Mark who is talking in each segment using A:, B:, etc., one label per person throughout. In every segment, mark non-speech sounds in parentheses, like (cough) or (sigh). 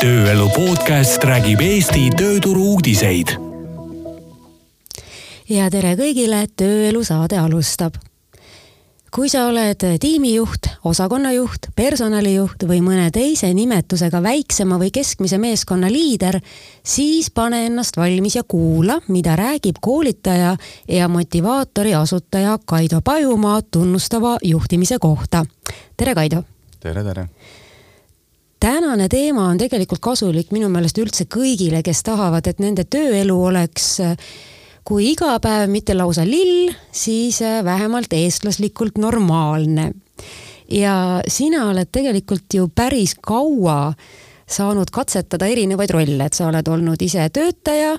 A: tööelu podcast räägib Eesti tööturu uudiseid.
B: ja tere kõigile, Tööelu saade alustab. kui sa oled tiimijuht, osakonnajuht, personalijuht või mõne teise nimetusega väiksema või keskmise meeskonna liider, siis pane ennast valmis ja kuula, mida räägib koolitaja ja motivaatori asutaja Kaido Pajumaa tunnustava juhtimise kohta. tere, Kaido!
C: tere, tere!
B: Tänane teema on tegelikult kasulik minu meelest üldse kõigile, kes tahavad, et nende tööelu oleks kui iga päev mitte lausa lill, siis vähemalt eestlaslikult normaalne. ja sina oled tegelikult ju päris kaua saanud katsetada erinevaid rolle, et sa oled olnud ise töötaja,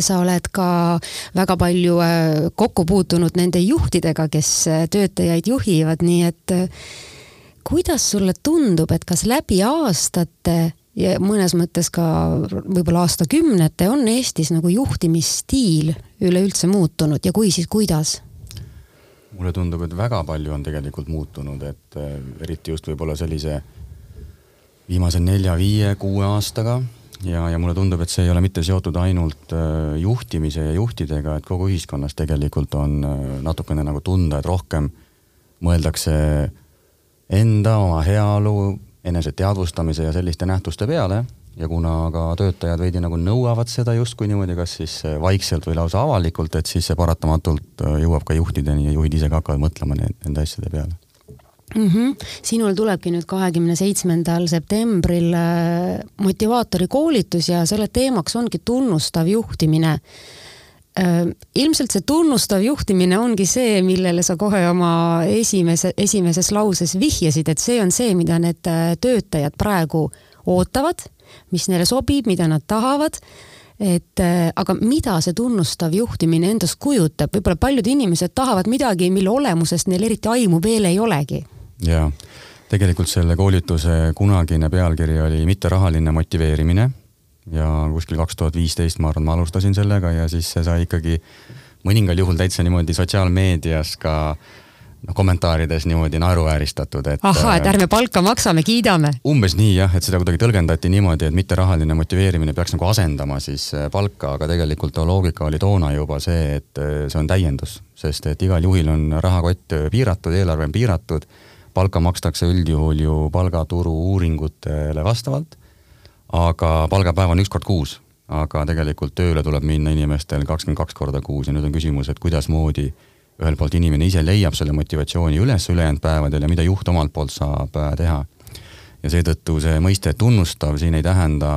B: sa oled ka väga palju äh, kokku puutunud nende juhtidega, kes töötajaid juhivad, nii et kuidas sulle tundub, et kas läbi aastate ja mõnes mõttes ka võib-olla aastakümnete on Eestis nagu juhtimisstiil üleüldse muutunud ja kui, siis kuidas?
C: mulle tundub, et väga palju on tegelikult muutunud, et äh, eriti just võib-olla sellise viimase nelja-viie-kuue aastaga ja, ja mulle tundub, et see ei ole mitte seotud ainult äh, juhtimise ja juhtidega, et kogu ühiskonnas tegelikult on äh, natukene nagu tunda, et rohkem mõeldakse enda, oma heaolu, eneseteadvustamise ja selliste nähtuste peale ja kuna ka töötajad veidi nagu nõuavad seda justkui niimoodi, kas siis vaikselt või lausa avalikult, et siis see paratamatult äh, jõuab ka juhtideni ja juhid ise ka hakkavad mõtlema nende asjade peale
B: mm. -hmm. sinul tulebki nüüd kahekümne seitsmendal septembril äh, motivaatori koolitus ja selle teemaks ongi tunnustav juhtimine ilmselt see tunnustav juhtimine ongi see, millele sa kohe oma esimese, esimeses lauses vihjasid, et see on see, mida need äh, töötajad praegu ootavad, mis neile sobib, mida nad tahavad. et äh, aga mida see tunnustav juhtimine endast kujutab, võib-olla paljud inimesed tahavad midagi, mille olemusest neil eriti aimu veel ei olegi.
C: ja tegelikult selle koolituse kunagine pealkiri oli mitterahaline motiveerimine ja kuskil kaks tuhat viisteist, ma arvan, ma alustasin sellega ja siis see sai ikkagi mõningal juhul täitsa niimoodi sotsiaalmeedias ka noh, kommentaarides niimoodi naeruvääristatud, et.
B: ahhaa, et ärme palka maksame, kiidame.
C: umbes nii jah, et seda kuidagi tõlgendati niimoodi, et mitterahaline motiveerimine peaks nagu asendama siis äh, palka, aga tegelikult loogika oli toona juba see, et äh, see on täiendus, sest et igal juhil on rahakott piiratud, eelarve on piiratud. palka makstakse üldjuhul ju palgaturu uuringutele vastavalt aga palgapäev on üks kord kuus, aga tegelikult tööle tuleb minna inimestel kakskümmend kaks korda kuus ja nüüd on küsimus, et kuidasmoodi ühelt poolt inimene ise leiab selle motivatsiooni üles ülejäänud päevadel ja mida juht omalt poolt saab äh, teha. ja seetõttu see mõiste tunnustav siin ei tähenda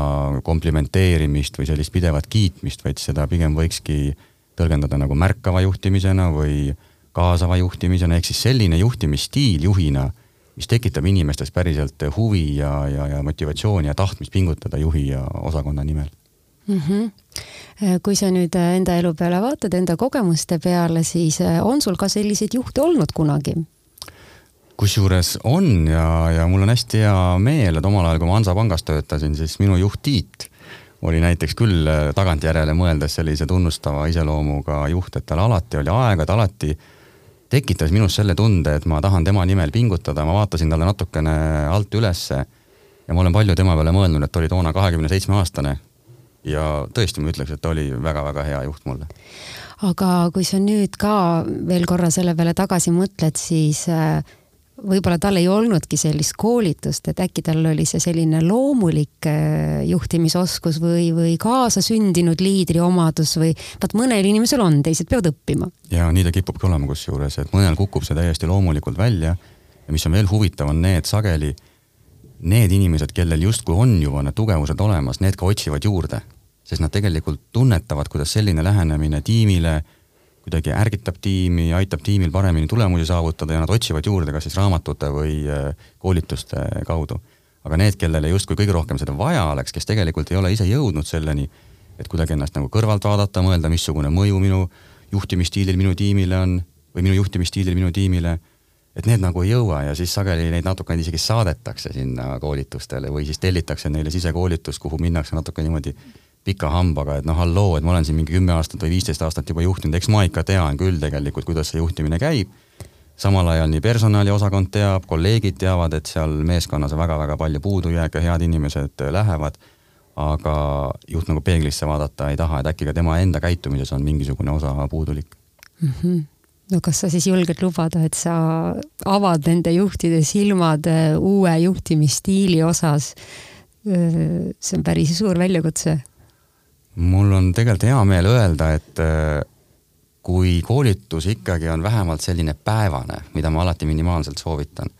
C: komplimenteerimist või sellist pidevat kiitmist, vaid seda pigem võikski tõlgendada nagu märkava juhtimisena või kaasava juhtimisena, ehk siis selline juhtimisstiil juhina mis tekitab inimestes päriselt huvi ja, ja, ja motivatsiooni ja tahtmist pingutada juhi ja osakonna nimel
B: mm. -hmm. kui sa nüüd enda elu peale vaatad, enda kogemuste peale, siis äh, on sul ka selliseid juhte olnud kunagi?
C: kusjuures on ja, ja mul on hästi hea meel, et omal ajal, kui ma Hansapangas töötasin, siis minu juht Tiit oli näiteks küll äh, tagantjärele mõeldes sellise tunnustava iseloomuga juht, et tal alati oli aega, ta alati tekitas minus selle tunde, et ma tahan tema nimel pingutada, ma vaatasin talle natukene alt ülesse ja ma olen palju tema peale mõelnud, et ta oli toona kahekümne seitsme aastane ja tõesti, ma ütleks, et ta oli väga-väga hea juht mulle.
B: aga kui sa nüüd ka veel korra selle peale tagasi mõtled, siis äh, võib-olla tal ei olnudki sellist koolitust, et äkki tal oli see selline loomulik äh, juhtimisoskus või, või kaasasündinud liidri omadus või vaat mõnel inimesel on, teised peavad õppima.
C: ja nii ta kipubki olema kusjuures, et mõnel kukub see täiesti loomulikult välja ja mis on veel huvitav, on need sageli need inimesed, kellel justkui on juba need tugevused olemas, need ka otsivad juurde, sest nad tegelikult tunnetavad, kuidas selline lähenemine tiimile kuidagi ärgitab tiimi, aitab tiimil paremini tulemusi saavutada ja nad otsivad juurde kas siis raamatute või äh, koolituste kaudu. aga need, kellele justkui kõige rohkem seda vaja oleks, kes tegelikult ei ole ise jõudnud selleni, et kuidagi ennast nagu kõrvalt vaadata, mõelda, missugune mõju minu juhtimisstiilil minu tiimile on või minu juhtimisstiilil minu tiimile, et need nagu ei jõua ja siis sageli neid natukene isegi saadetakse sinna koolitustele või siis tellitakse neile sisekoolitus, kuhu minnakse natuke niimoodi pika hambaga, et noh, halloo, et ma olen siin mingi kümme aastat või viisteist aastat juba juhtinud, eks ma ikka tean küll tegelikult, kuidas see juhtimine käib. samal ajal nii personaliosakond teab, kolleegid teavad, et seal meeskonnas on väga-väga palju puudujääke, head inimesed lähevad, aga juht nagu peeglisse vaadata ei taha, et äkki ka tema enda käitumises on mingisugune osa puudulik
B: mm. -hmm no kas sa siis julged lubada, et sa avad nende juhtide silmad äh, uue juhtimisstiili osas? Äh, see on päris suur väljakutse.
C: Mul on tegelikult hea meel öelda, et äh, kui koolitus ikkagi on vähemalt selline päevane, mida ma alati minimaalselt soovitan,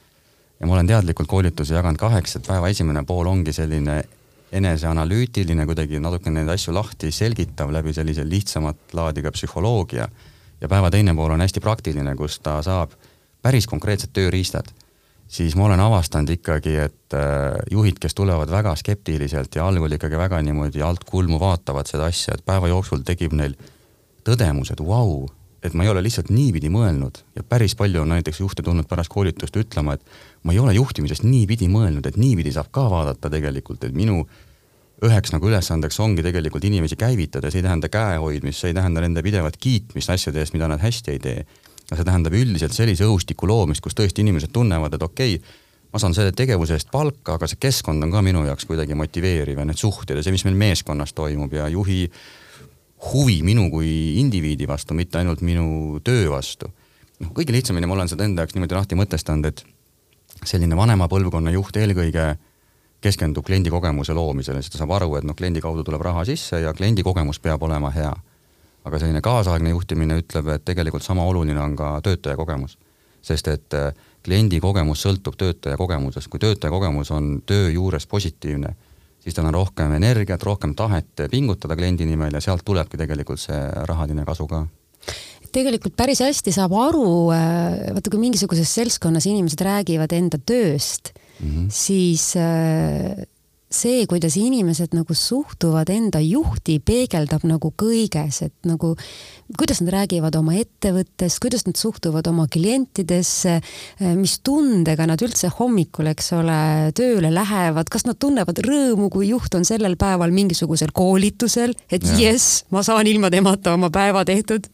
C: ja ma olen teadlikult koolitusi jaganud kaheks, et päeva esimene pool ongi selline eneseanalüütiline, kuidagi natuke neid asju lahti selgitav läbi sellise lihtsamat laadi ka psühholoogia ja päeva teine pool on hästi praktiline, kus ta saab päris konkreetsed tööriistad, siis ma olen avastanud ikkagi, et äh, juhid, kes tulevad väga skeptiliselt ja algul ikkagi väga niimoodi alt kulmu vaatavad seda asja, et päeva jooksul tekib neil tõdemus, et vau et ma ei ole lihtsalt niipidi mõelnud ja päris palju on näiteks juhte tulnud pärast koolitust ütlema, et ma ei ole juhtimisest niipidi mõelnud, et niipidi saab ka vaadata tegelikult, et minu üheks nagu ülesandeks ongi tegelikult inimesi käivitada, see ei tähenda käe hoidmist, see ei tähenda nende pidevat kiitmist asjade eest, mida nad hästi ei tee. See tähendab üldiselt sellise õhustiku loomist, kus tõesti inimesed tunnevad, et okei okay,, ma saan selle tegevuse eest palka, aga see keskkond on ka minu jaoks kuidagi motiveeriv ja need suhted ja see, mis meil meeskonnas toimub ja juhi huvi minu kui indiviidi vastu, mitte ainult minu töö vastu. noh, kõige lihtsamini ma olen seda enda jaoks niimoodi lahti mõtestanud, et selline vanema põlvkonna juht eelkõige keskendub kliendi kogemuse loomisele, siis ta saab aru, et noh, kliendi kaudu tuleb raha sisse ja kliendi kogemus peab olema hea. Aga selline kaasaegne juhtimine ütleb, et tegelikult sama oluline on ka töötaja kogemus. sest et äh, kliendi kogemus sõltub töötaja kogemusest, kui töötaja kogemus on töö juures positiivne, siis tal on rohkem energiat, rohkem tahet pingutada kliendi nimel ja sealt tulebki tegelikult see rahaline kasu ka
B: tegelikult päris hästi saab aru, äh, vaata kui mingisuguses seltskonnas inimesed räägivad enda tööst mm, -hmm. siis äh, see, kuidas inimesed nagu suhtuvad enda juhti, peegeldab nagu kõiges, et nagu kuidas nad räägivad oma ettevõttest, kuidas nad suhtuvad oma klientidesse, äh, mis tundega nad üldse hommikul, eks ole, tööle lähevad, kas nad tunnevad rõõmu, kui juht on sellel päeval mingisugusel koolitusel, et jess, ma saan ilma temata oma päeva tehtud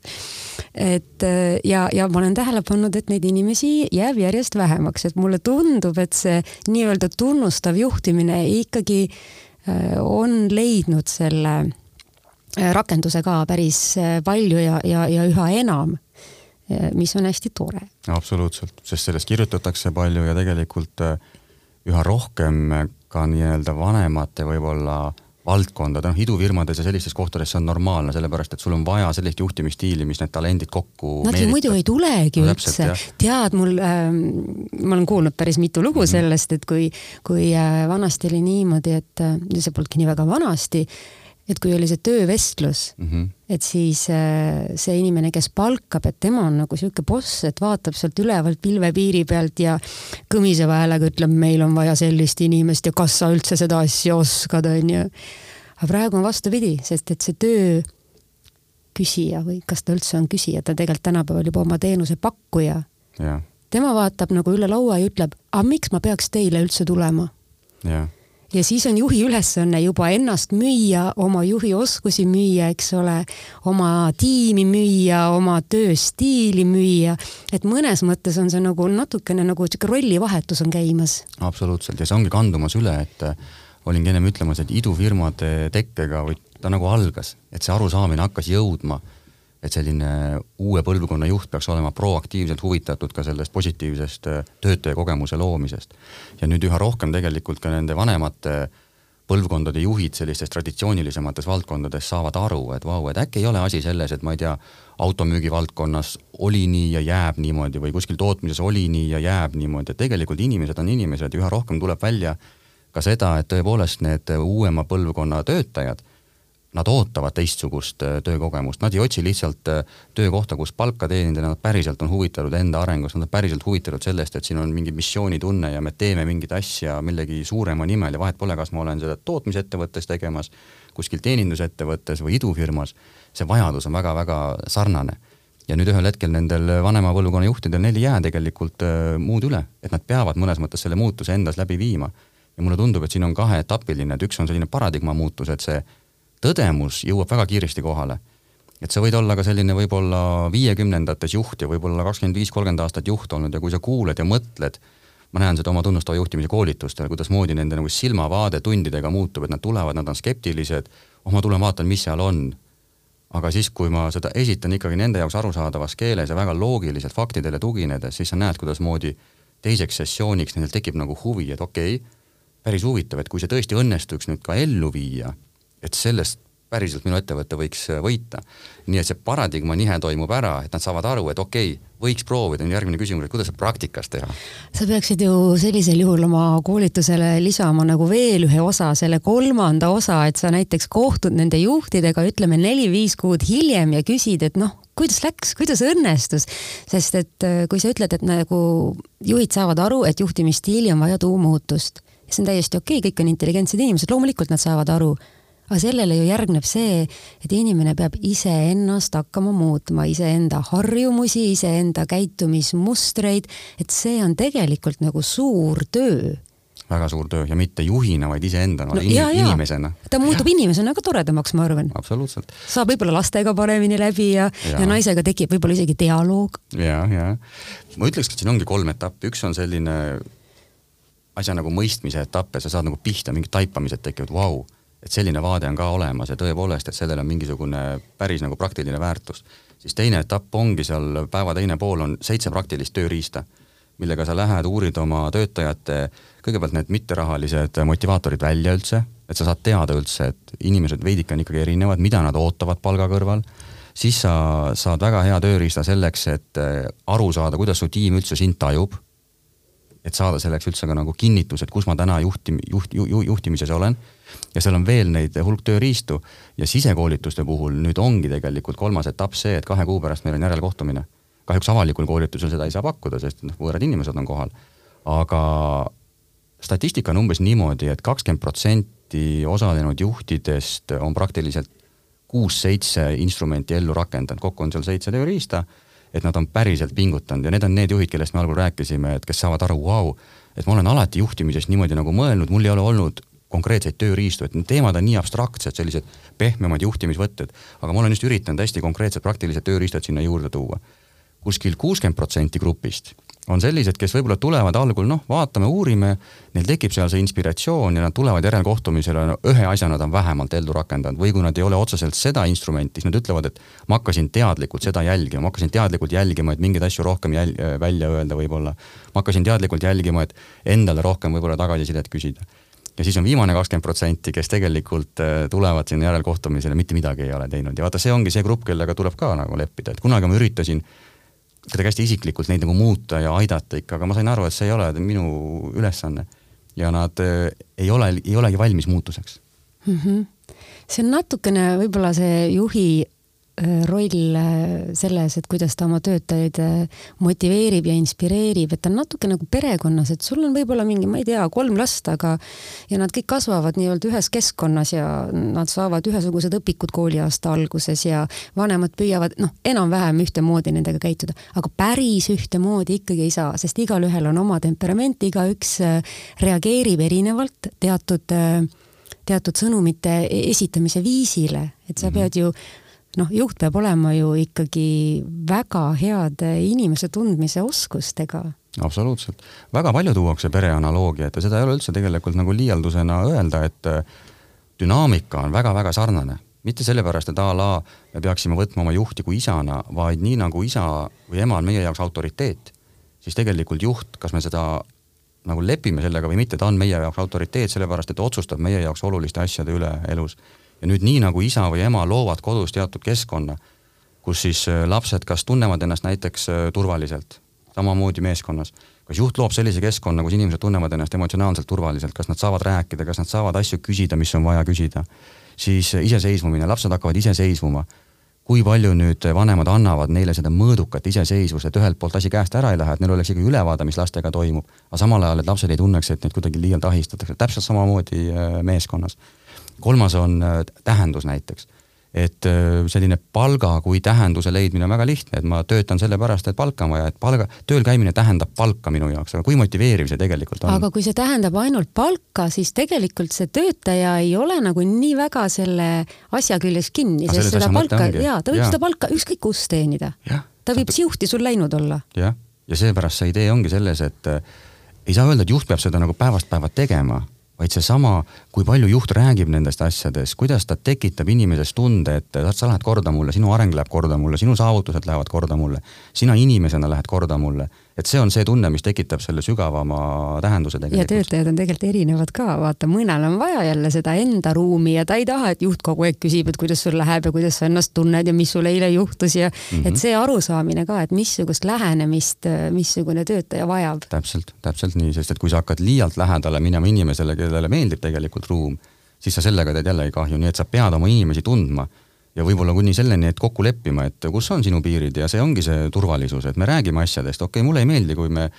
B: et äh, ja, ja ma olen tähele pannud, et neid inimesi jääb järjest vähemaks, et mulle tundub, et see nii-öelda tunnustav juhtimine ikkagi äh, on leidnud selle äh, rakenduse ka päris palju ja, ja, ja üha enam mis on hästi tore.
C: absoluutselt, sest sellest kirjutatakse palju ja tegelikult üha rohkem ka nii-öelda vanemate võib-olla äh, valdkondade, noh idufirmades ja sellistes kohtades see on normaalne, sellepärast et sul on vaja sellist juhtimisstiili, mis need talendid kokku
B: Nad ju muidu ei tulegi no, üldse. tead, mul äh,, ma olen kuulnud päris mitu lugu mm -hmm. sellest, et kui, kui äh, vanasti oli niimoodi, et äh, see polnudki nii väga vanasti, et kui oli see töövestlus mm, -hmm. Et siis äh, see inimene, kes palkab, et tema on nagu sihuke boss, et vaatab sealt ülevalt pilvepiiri pealt ja kõmiseva häälega ütleb, meil on vaja sellist inimest ja kas sa üldse seda asja oskad, onju. aga praegu on vastupidi, sest et see töö küsija või kas ta üldse on küsija, ta tegelikult tänapäeval juba oma teenuse pakkuja. tema vaatab nagu üle laua ja ütleb, aga miks ma peaks teile üldse tulema? Ja siis on juhi ülesanne juba ennast müüa, oma juhi oskusi müüa, eks ole, oma tiimi müüa, oma tööstiili müüa. et mõnes mõttes on see nagu natukene nagu sihuke rollivahetus on käimas.
C: absoluutselt ja see ongi kandumas üle, et äh, olingi ennem ütlemas, et idufirmade tekkega või ta nagu algas, et see arusaamine hakkas jõudma et selline uue põlvkonna juht peaks olema proaktiivselt huvitatud ka sellest positiivsest äh, töötaja kogemuse loomisest. ja nüüd üha rohkem tegelikult ka nende vanemate põlvkondade juhid sellistes traditsioonilisemates valdkondades saavad aru, et vau, et äkki ei ole asi selles, et ma ei tea, automüügi valdkonnas oli nii ja jääb niimoodi või kuskil tootmises oli nii ja jääb niimoodi, et tegelikult inimesed on inimesed ja üha rohkem tuleb välja ka seda, et tõepoolest need uuema põlvkonna töötajad nad ootavad teistsugust äh, töökogemust, nad ei otsi lihtsalt äh, töökohta, kus palka teenida, nad päriselt on huvitatud enda arengust, nad on päriselt huvitatud sellest, et siin on mingi missioonitunne ja me teeme mingit asja millegi suurema nimel ja vahet pole, kas ma olen seda tootmisettevõttes tegemas, kuskil teenindusettevõttes või idufirmas, see vajadus on väga-väga sarnane. ja nüüd ühel hetkel nendel vanema põlvkonna juhtidel, neil ei jää tegelikult äh, muud üle, et nad peavad mõnes mõttes selle muutuse endas läbi viima. ja mulle tundub, et siin on kaheetapiline, et üks on selline paradigma muutus, et see tõdemus jõuab väga kiiresti kohale. et sa võid olla ka selline võib-olla viiekümnendates juht ja võib-olla kakskümmend viis, kolmkümmend aastat juht olnud ja kui sa kuuled ja mõtled, ma näen seda oma tunnustava juhtimise koolitustel, kuidasmoodi nende nagu silmavaade tundidega muutub, et nad tulevad, nad on skeptilised, oh ma tulen vaatan, mis seal on. aga siis, kui ma seda esitan ikkagi nende jaoks arusaadavas keeles ja väga loogiliselt faktidele tuginedes, siis sa näed, kuidasmoodi teiseks sessiooniks nendel tekib nagu huvi, et okei okay,, päris huvitav, et kui see tõesti õnnestuks nüüd ka ellu viia, et sellest päriselt minu ettevõte võiks äh, võita. nii et see paradigma nihe toimub ära, et nad saavad aru, et okei okay,, võiks proovida, on järgmine küsimus, et kuidas seda praktikas teha?
B: sa peaksid ju sellisel juhul oma koolitusele lisama nagu veel ühe osa, selle kolmanda osa, et sa näiteks kohtud nende juhtidega, ütleme neli-viis kuud hiljem ja küsid, et noh, kuidas läks, kuidas õnnestus, sest et äh, kui sa ütled, et nagu juhid saavad aru, et juhtimisstiili on vaja tuumuutust, see on täiesti okei okay,, kõik on intelligentsed inimesed, loomulikult nad saavad aru aga sellele ju järgneb see, et inimene peab iseennast hakkama muutma, iseenda harjumusi, iseenda käitumismustreid, et see on tegelikult nagu suur töö
C: väga suur töö ja mitte juhina, vaid iseendana no,, in, inimesena.
B: ta muutub ja. inimesena ka toredamaks, ma arvan.
C: absoluutselt.
B: saab võib-olla lastega paremini läbi ja, ja., ja naisega tekib võib-olla isegi dialoog.
C: ja, ja ma ütleks, et siin ongi kolm etappi, üks on selline asja nagu mõistmise etapp ja sa saad nagu pihta, mingid taipamised tekivad, vau wow et selline vaade on ka olemas ja tõepoolest, et sellel on mingisugune päris nagu praktiline väärtus. siis teine etapp ongi seal, päeva teine pool on seitse praktilist tööriista, millega sa lähed, uurid oma töötajate kõigepealt need mitterahalised motivaatorid välja üldse, et sa saad teada üldse, et inimesed veidike on ikkagi erinevad, mida nad ootavad palga kõrval, siis sa saad väga hea tööriista selleks, et aru saada, kuidas su tiim üldse sind tajub, et saada selleks üldse ka nagu kinnitus, et kus ma täna juhtim-, juht, ju, juhtimises olen ja seal on veel neid hulk tööriistu ja sisekoolituste puhul nüüd ongi tegelikult kolmas etapp see, et kahe kuu pärast meil on järelkohtumine. kahjuks avalikul koolitusel seda ei saa pakkuda, sest noh, võõrad inimesed on kohal. aga statistika on umbes niimoodi et, et kakskümmend protsenti osalenud juhtidest on praktiliselt kuus-seitse instrumenti ellu rakendanud, kokku on seal seitse tööriista, et nad on päriselt pingutanud ja need on need juhid, kellest me algul rääkisime, et kes saavad aru, vau, et ma olen alati juhtimises niimoodi nagu mõelnud, mul ei ole olnud konkreetseid tööriistu, et need teemad on nii abstraktsed, sellised pehmemad juhtimisvõtted, aga ma olen just üritanud hästi konkreetsed praktilised tööriistad sinna juurde tuua. kuskil kuuskümmend protsenti grupist on sellised, kes võib-olla tulevad algul, noh, vaatame, uurime, neil tekib seal see inspiratsioon ja nad tulevad järelkohtumisele no,, ühe asja nad on vähemalt ellu rakendanud. Või kui nad ei ole otseselt seda instrumenti, siis nad ütlevad, et ma hakkasin teadlikult seda jälgima, ma hakkasin teadlikult jälgima, et mingeid asju rohkem jäl-, välja öelda võib-olla. ma hakkasin teadlikult jälgima, et endale rohkem võib-olla tagasisidet küsida. Ja siis on viimane kakskümmend protsenti, kes tegelikult äh, tulevad sinna järelkohtumisele, mitte midagi ei ole teinud. Ja vaata, see ongi see grupp, kellega tuleb ka nagu leppida, et kunagi ma üritasin kuidagi hästi isiklikult neid nagu muuta ja aidata ikka, aga ma sain aru, et see ei ole minu ülesanne. ja nad äh, ei ole, ei olegi valmis muutuseks
B: mm. -hmm. see on natukene võib-olla see juhi roll äh, selles, et kuidas ta oma töötajaid äh, motiveerib ja inspireerib, et ta on natuke nagu perekonnas, et sul on võib-olla mingi, ma ei tea, kolm last, aga ja nad kõik kasvavad nii-öelda ühes keskkonnas ja nad saavad ühesugused õpikud kooliaasta alguses ja vanemad püüavad noh, enam-vähem ühtemoodi nendega käituda, aga päris ühtemoodi ikkagi ei saa, sest igalühel on oma temperament, igaüks reageerib erinevalt teatud teatud sõnumite esitamise viisile, et sa mhm. pead ju noh, juht peab olema ju ikkagi väga heade inimese tundmise oskustega.
C: absoluutselt, väga palju tuuakse pere analoogiat ja seda ei ole üldse tegelikult nagu liialdusena öelda, et äh, dünaamika on väga-väga sarnane. Mitte sellepärast, et a la me peaksime võtma oma juhti kui isana, vaid nii nagu isa või ema on meie jaoks autoriteet, siis tegelikult juht, kas me seda nagu lepime sellega või mitte, ta on meie jaoks autoriteet, sellepärast et ta otsustab meie jaoks oluliste asjade üle elus ja nüüd nii, nagu isa või ema loovad kodus teatud keskkonna, kus siis äh, lapsed kas tunnevad ennast näiteks äh, turvaliselt, samamoodi meeskonnas, kas juht loob sellise keskkonna, kus inimesed tunnevad ennast emotsionaalselt turvaliselt, kas nad saavad rääkida, kas nad saavad asju küsida, mis on vaja küsida, siis äh, iseseisvumine, lapsed hakkavad iseseisvuma. Kui palju nüüd vanemad annavad neile seda mõõdukat iseseisvust, et ühelt poolt asi käest ära ei lähe, et neil oleks ikkagi ülevaade, mis lastega toimub, aga samal ajal, et lapsed ei tunneks, et neid kuidagi liialt ahistatakse, täpselt samamoodi meeskonnas kolmas on äh, tähendus näiteks. et äh, selline palga kui tähenduse leidmine on väga lihtne, et ma töötan sellepärast, et palka on vaja, et palga, tööl käimine tähendab palka minu jaoks, aga kui motiveeriv see tegelikult on?
B: aga kui see tähendab ainult palka, siis tegelikult see töötaja ei ole nagu nii väga selle asja küljes kinni, sest seda palka, jaa, ta võib ja. seda palka ükskõik kus teenida. ta võib siuhti sul läinud olla.
C: jah, ja seepärast see idee ongi selles, et äh, ei saa öelda, et juht peab seda nagu päevast päeva tegema vaid seesama, kui palju juht räägib nendest asjadest, kuidas ta tekitab inimeses tunde, et sa lähed korda mulle, sinu areng läheb korda mulle, sinu saavutused lähevad korda mulle, sina inimesena lähed korda mulle et see on see tunne, mis tekitab selle sügavama tähenduse tegelikult.
B: ja töötajad on tegelikult erinevad ka, vaata, mõnel on vaja jälle seda enda ruumi ja ta ei taha, et juht kogu aeg küsib, et kuidas sul läheb ja kuidas sa ennast tunned ja mis sul eile juhtus ja mm -hmm. et see arusaamine ka, et missugust lähenemist missugune töötaja vajab.
C: täpselt, täpselt nii, sest et kui sa hakkad liialt lähedale minema inimesele, kellele meeldib tegelikult ruum, siis sa sellega teed jällegi kahju, nii et sa pead oma inimesi tundma ja võib-olla kuni selleni, et kokku leppima, et kus on sinu piirid ja see ongi see turvalisus, et me räägime asjadest, okei okay,, mulle ei meeldi, kui me,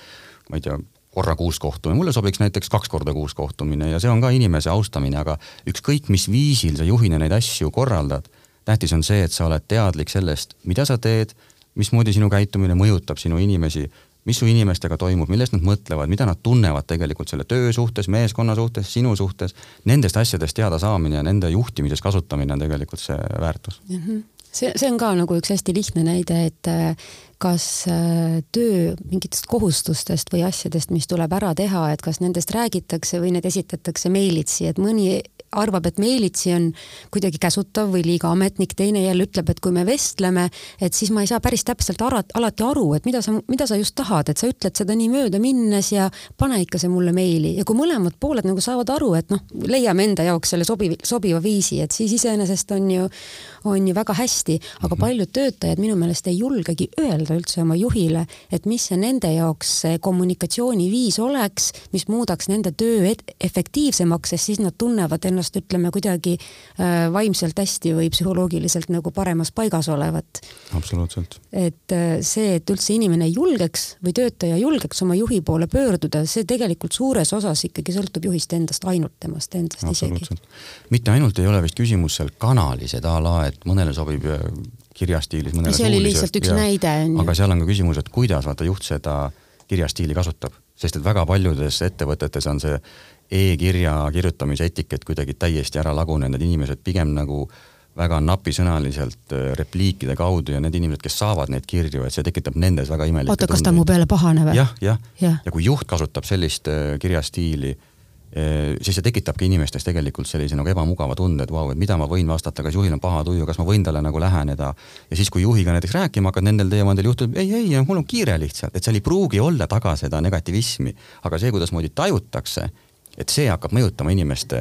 C: ma ei tea, korra kuus kohtume, mulle sobiks näiteks kaks korda kuus kohtumine ja see on ka inimese austamine, aga ükskõik mis viisil sa juhina neid asju korraldad, tähtis on see, et sa oled teadlik sellest, mida sa teed, mismoodi sinu käitumine mõjutab sinu inimesi mis su inimestega toimub, millest nad mõtlevad, mida nad tunnevad tegelikult selle töö suhtes, meeskonna suhtes, sinu suhtes, nendest asjadest teada saamine ja nende juhtimises kasutamine on tegelikult see väärtus
B: mm. -hmm. see, see on ka nagu üks hästi lihtne näide, et äh, kas äh, töö mingitest kohustustest või asjadest, mis tuleb ära teha, et kas nendest räägitakse või need esitatakse meilitsi, et mõni arvab, et meelitsi on kuidagi käsutav või liiga ametnik, teine jälle ütleb, et kui me vestleme, et siis ma ei saa päris täpselt ara, alati aru, et mida sa, mida sa just tahad, et sa ütled seda nii möödaminnes ja pane ikka see mulle meili ja kui mõlemad pooled nagu saavad aru, et noh, leiame enda jaoks selle sobiv, sobiva viisi, et siis iseenesest on ju, on ju väga hästi, aga mhm. paljud töötajad minu meelest ei julgegi öelda üldse oma juhile, et mis see nende jaoks see kommunikatsiooniviis oleks, mis muudaks nende töö efektiivsemaks, sest siis nad tunnevad ennast ennast ütleme kuidagi äh, vaimselt hästi või psühholoogiliselt nagu paremas paigas olevat.
C: absoluutselt.
B: et äh, see, et üldse inimene julgeks või töötaja julgeks oma juhi poole pöörduda, see tegelikult suures osas ikkagi sõltub juhist endast, ainult temast endast isegi.
C: mitte ainult ei ole vist küsimus seal kanalis, et a la, et mõnele sobib äh, kirjastiilis, mõnele
B: see oli lihtsalt üks ja, näide.
C: aga seal on ka küsimus, et kuidas vaata juht seda kirjastiili kasutab, sest et väga paljudes ettevõtetes on see e-kirja kirjutamise etikett kuidagi täiesti ära lagunenud, inimesed pigem nagu väga napisõnaliselt äh, repliikide kaudu ja need inimesed, kes saavad neid kirju, et see tekitab nendes väga imelikke
B: oota, kas ta on mu peale pahane või?
C: jah, jah ja. ja kui juht kasutab sellist äh, kirjastiili, äh, siis see tekitabki inimestes tegelikult sellise nagu ebamugava tunde, et vau, et mida ma võin vastata, kas juhil on paha tuju, kas ma võin talle nagu läheneda. ja siis, kui juhiga näiteks rääkima hakkad nendel teemadel, juhtub ei, ei, mul on kiire lihtsalt, et seal ei pruugi olla taga seda negativismi, aga see, kuidasmoodi tajutakse et see hakkab mõjutama inimeste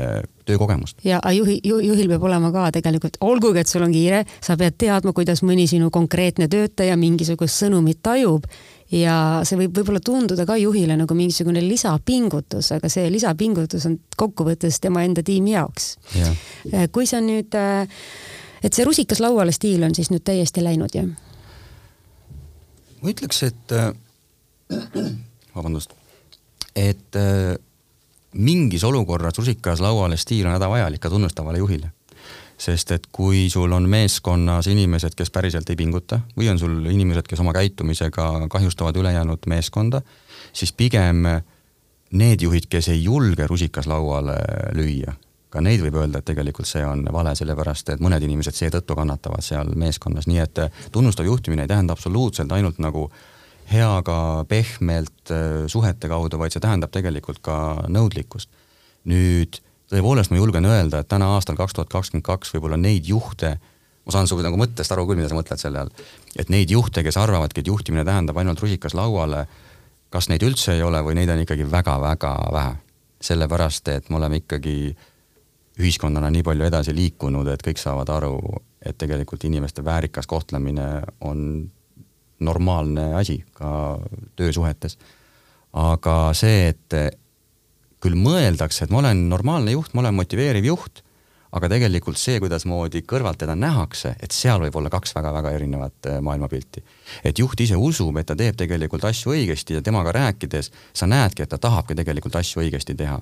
C: töökogemust.
B: ja juhi, juhil peab olema ka tegelikult, olgugi et sul on kiire, sa pead teadma, kuidas mõni sinu konkreetne töötaja mingisugust sõnumit tajub ja see võib võib-olla tunduda ka juhile nagu mingisugune lisapingutus, aga see lisapingutus on kokkuvõttes tema enda tiimi jaoks ja.. Äh, kui sa nüüd, äh, et see rusikas lauale stiil on siis nüüd täiesti läinud, jah?
C: ma ütleks, et äh, (clears throat) vabandust, et mingis olukorras rusikas lauale stiil on hädavajalik ka tunnustavale juhile. sest et kui sul on meeskonnas inimesed, kes päriselt ei pinguta või on sul inimesed, kes oma käitumisega kahjustavad ülejäänud meeskonda, siis pigem need juhid, kes ei julge rusikas lauale lüüa, ka neid võib öelda, et tegelikult see on vale, sellepärast et mõned inimesed seetõttu kannatavad seal meeskonnas, nii et tunnustav juhtimine ei tähenda absoluutselt ainult nagu äh, heaga pehmelt äh, suhete kaudu, vaid see tähendab tegelikult ka nõudlikkust. nüüd tõepoolest ma julgen öelda, et täna aastal kaks tuhat kakskümmend kaks võib-olla neid juhte, ma saan su nagu mõttest aru küll, mida sa mõtled selle all, et neid juhte, kes arvavadki, et juhtimine tähendab ainult rusikas lauale, kas neid üldse ei ole või neid on ikkagi väga-väga vähe. sellepärast, et me oleme ikkagi ühiskonnana nii palju edasi liikunud, et kõik saavad aru, et tegelikult inimeste väärikas kohtlemine on normaalne asi ka töösuhetes. aga see, et küll mõeldakse, et ma olen normaalne juht, ma olen motiveeriv juht, aga tegelikult see, kuidasmoodi kõrvalt teda nähakse, et seal võib olla kaks väga-väga erinevat äh, maailmapilti. et juht ise usub, et ta teeb tegelikult asju õigesti ja temaga rääkides sa näedki, et ta tahabki tegelikult asju õigesti teha.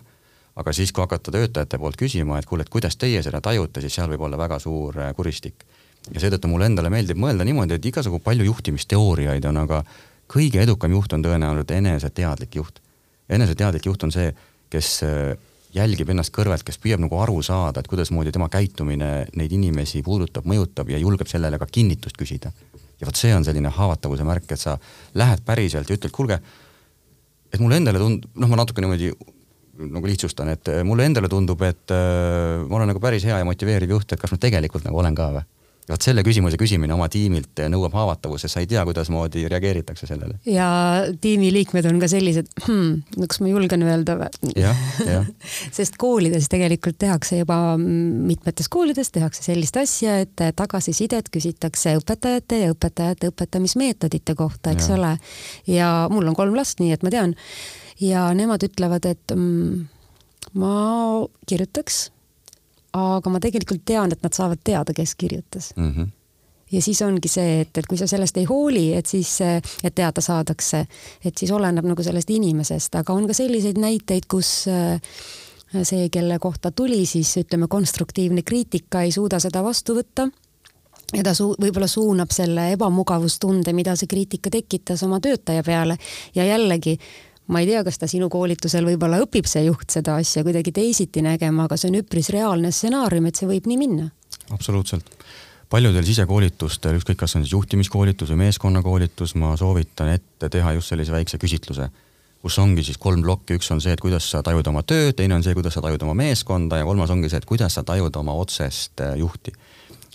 C: aga siis, kui hakata töötajate poolt küsima, et kuule, et kuidas teie seda tajute, siis seal võib olla väga suur äh, kuristik. Ja seetõttu mulle endale meeldib mõelda niimoodi, et igasugu palju juhtimisteooriaid on, aga kõige edukam juht on tõenäoliselt eneseteadlik juht. eneseteadlik juht on see, kes äh, jälgib ennast kõrvalt, kes püüab nagu aru saada, et kuidasmoodi tema käitumine neid inimesi puudutab, mõjutab ja julgeb sellele ka kinnitust küsida. ja vot see on selline haavatavuse märk, et sa lähed päriselt ja ütled, kuulge, et mulle endale tund-, noh, ma natuke niimoodi nagu lihtsustan, et mulle endale tundub, et äh, ma olen nagu päris hea ja motiveeriv juht, et kas ma tegelikult nagu olen ka või? Vot selle küsimuse küsimine oma tiimilt nõuab haavatavust, sest sa ei tea, kuidasmoodi reageeritakse sellele.
B: ja tiimiliikmed on ka sellised (clears throat) hmm,, kas ma julgen öelda või? (laughs) sest koolides tegelikult tehakse juba, mitmetes koolides tehakse sellist asja, et tagasisidet küsitakse õpetajate ja õpetajate õpetamismeetodite kohta, eks ja. ole. ja mul on kolm last, nii et ma tean. ja nemad ütlevad, et mm, ma kirjutaks aga ma tegelikult tean, et nad saavad teada, kes kirjutas mm. -hmm. ja siis ongi see, et, et kui sa sellest ei hooli, et siis, et teada saadakse, et siis oleneb nagu sellest inimesest, aga on ka selliseid näiteid, kus äh, see, kelle kohta tuli siis ütleme, konstruktiivne kriitika, ei suuda seda vastu võtta ja ta su-, võib-olla suunab selle ebamugavustunde, mida see kriitika tekitas oma töötaja peale ja jällegi ma ei tea, kas ta sinu koolitusel võib-olla õpib see juht seda asja kuidagi teisiti nägema, aga see on üpris reaalne stsenaarium, et see võib nii minna.
C: absoluutselt. paljudel sisekoolitustel, ükskõik, kas on siis juhtimiskoolitus või meeskonnakoolitus, ma soovitan ette teha just sellise väikse küsitluse, kus ongi siis kolm plokki, üks on see, et kuidas sa tajud oma tööd, teine on see, kuidas sa tajud oma meeskonda ja kolmas ongi see, et kuidas sa tajud oma otsest äh, juhti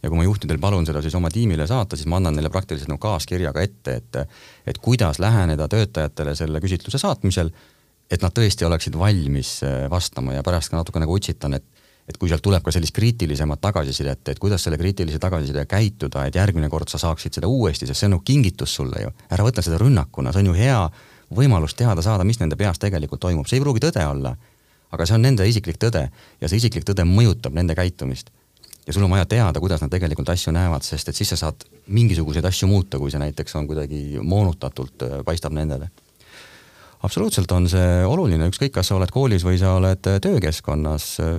C: ja kui ma juhtidel palun seda siis oma tiimile saata, siis ma annan neile praktiliselt nagu kaaskirjaga ette, et et kuidas läheneda töötajatele selle küsitluse saatmisel, et nad tõesti oleksid valmis äh, vastama ja pärast ka natuke nagu utsitan, et et kui sealt tuleb ka sellist kriitilisemat tagasisidet, et kuidas selle kriitilise tagasisidega käituda, et järgmine kord sa saaksid seda uuesti, sest see on nagu kingitus sulle ju. ära võta seda rünnakuna, see on ju hea võimalus teada saada, mis nende peas tegelikult toimub, see ei pruugi tõde olla. aga see on nende isiklik tõde ja see isiklik tõde mõjutab nende käitumist ja sul on vaja teada, kuidas nad tegelikult asju näevad, sest et siis sa saad mingisuguseid asju muuta, kui see näiteks on kuidagi moonutatult, äh, paistab nendele. absoluutselt on see oluline, ükskõik, kas sa oled koolis või sa oled äh, töökeskkonnas. Äh,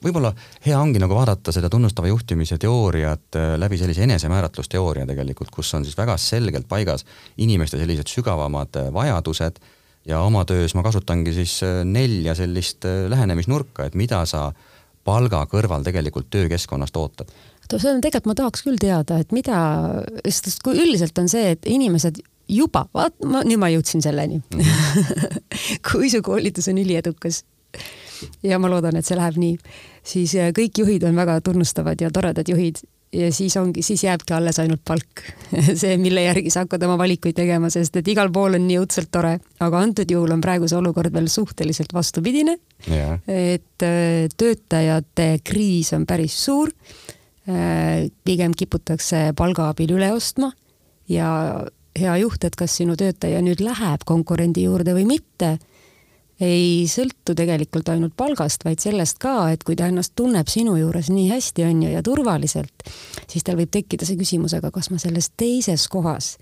C: võib-olla hea ongi nagu vaadata seda tunnustava juhtimise teooriat läbi sellise enesemääratlusteooria tegelikult, kus on siis väga selgelt paigas inimeste sellised sügavamad vajadused ja oma töös ma kasutangi siis nelja sellist lähenemisnurka, et mida sa palga kõrval tegelikult töökeskkonnast ootad?
B: see on tegelikult, ma tahaks küll teada, et mida, sest kui üldiselt on see, et inimesed juba, vaat ma nüüd ma jõudsin selleni. (laughs) Kui su koolitus on üliedukas ja ma loodan, et see läheb nii, siis kõik juhid on väga tunnustavad ja toredad juhid ja siis ongi, siis jääbki alles ainult palk (laughs) see, mille järgi sa hakkad oma valikuid tegema, sest et igal pool on nii õudselt tore, aga antud juhul on praegu see olukord veel suhteliselt vastupidine
C: yeah..
B: et äh, töötajate kriis on päris suur. Äh, pigem kiputakse palga abil üle ostma ja hea juht, et kas sinu töötaja nüüd läheb konkurendi juurde või mitte ei sõltu tegelikult ainult palgast, vaid sellest ka, et kui ta ennast tunneb sinu juures nii hästi, on ju, ja turvaliselt, siis tal võib tekkida see küsimus, aga kas ma selles teises kohas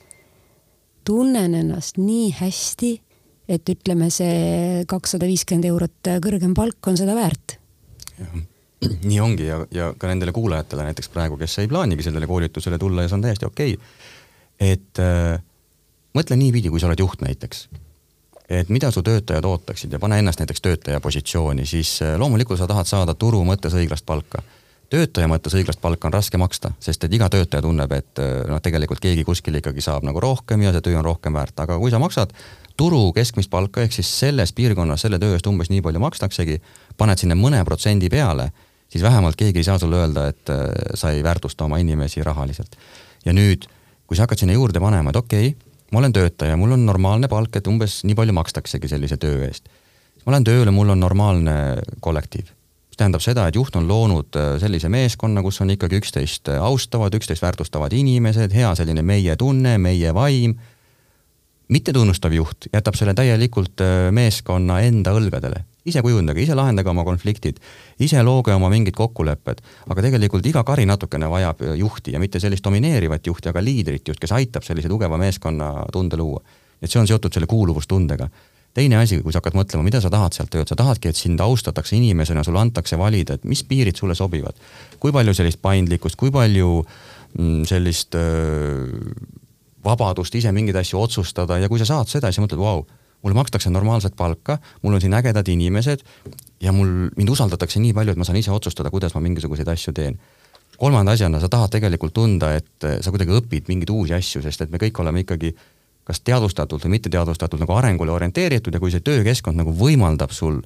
B: tunnen ennast nii hästi, et ütleme, see kakssada viiskümmend eurot kõrgem palk on seda väärt. (clears throat)
C: nii ongi ja, ja ka nendele kuulajatele näiteks praegu, kes ei plaanigi sellele koolitusele tulla ja see on täiesti okei okay.. et äh, mõtle niipidi, kui sa oled juht näiteks et mida su töötajad ootaksid ja pane ennast näiteks töötaja positsiooni, siis äh, loomulikult sa tahad saada turu mõttes õiglast palka. töötaja mõttes õiglast palka on raske maksta, sest et iga töötaja tunneb, et äh, noh, tegelikult keegi kuskil ikkagi saab nagu rohkem ja see töö on rohkem väärt, aga kui sa maksad turu keskmist palka, ehk siis selles piirkonnas selle töö eest umbes nii palju makstaksegi, paned sinna mõne protsendi peale, siis vähemalt keegi ei saa sulle öelda, et äh, sa ei väärtusta oma inimesi rahaliselt. ja nüüd, kui sa hakkad sinna juurde panema, et okei okay,, ma olen töötaja, mul on normaalne palk, et umbes nii palju makstaksegi sellise töö eest. ma lähen tööle, mul on normaalne kollektiiv. mis tähendab seda, et juht on loonud äh, sellise meeskonna, kus on ikkagi üksteist äh, austavad, üksteist väärtustavad inimesed, hea selline meie tunne, meie vaim. mittetunnustav juht jätab selle täielikult äh, meeskonna enda õlgadele ise kujundage, ise lahendage oma konfliktid, ise looge oma mingid kokkulepped, aga tegelikult iga kari natukene vajab juhti ja mitte sellist domineerivat juhti, aga liidrit just, kes aitab sellise tugeva meeskonna tunde luua. et see on seotud selle kuuluvustundega. teine asi, kui sa hakkad mõtlema, mida sa tahad sealt tööd, sa tahadki, et sind austatakse inimesena, sulle antakse valida, et mis piirid sulle sobivad. kui palju sellist paindlikkust, kui palju mm, sellist öö, vabadust ise mingeid asju otsustada ja kui sa saad seda, siis mõtled, vau, mulle makstakse normaalset palka, mul on siin ägedad inimesed ja mul, mind usaldatakse nii palju, et ma saan ise otsustada, kuidas ma mingisuguseid asju teen. kolmanda asjana sa tahad tegelikult tunda, et sa kuidagi õpid mingeid uusi asju, sest et me kõik oleme ikkagi kas teadvustatult või mitteteadvustatult nagu arengule orienteeritud ja kui see töökeskkond nagu võimaldab sul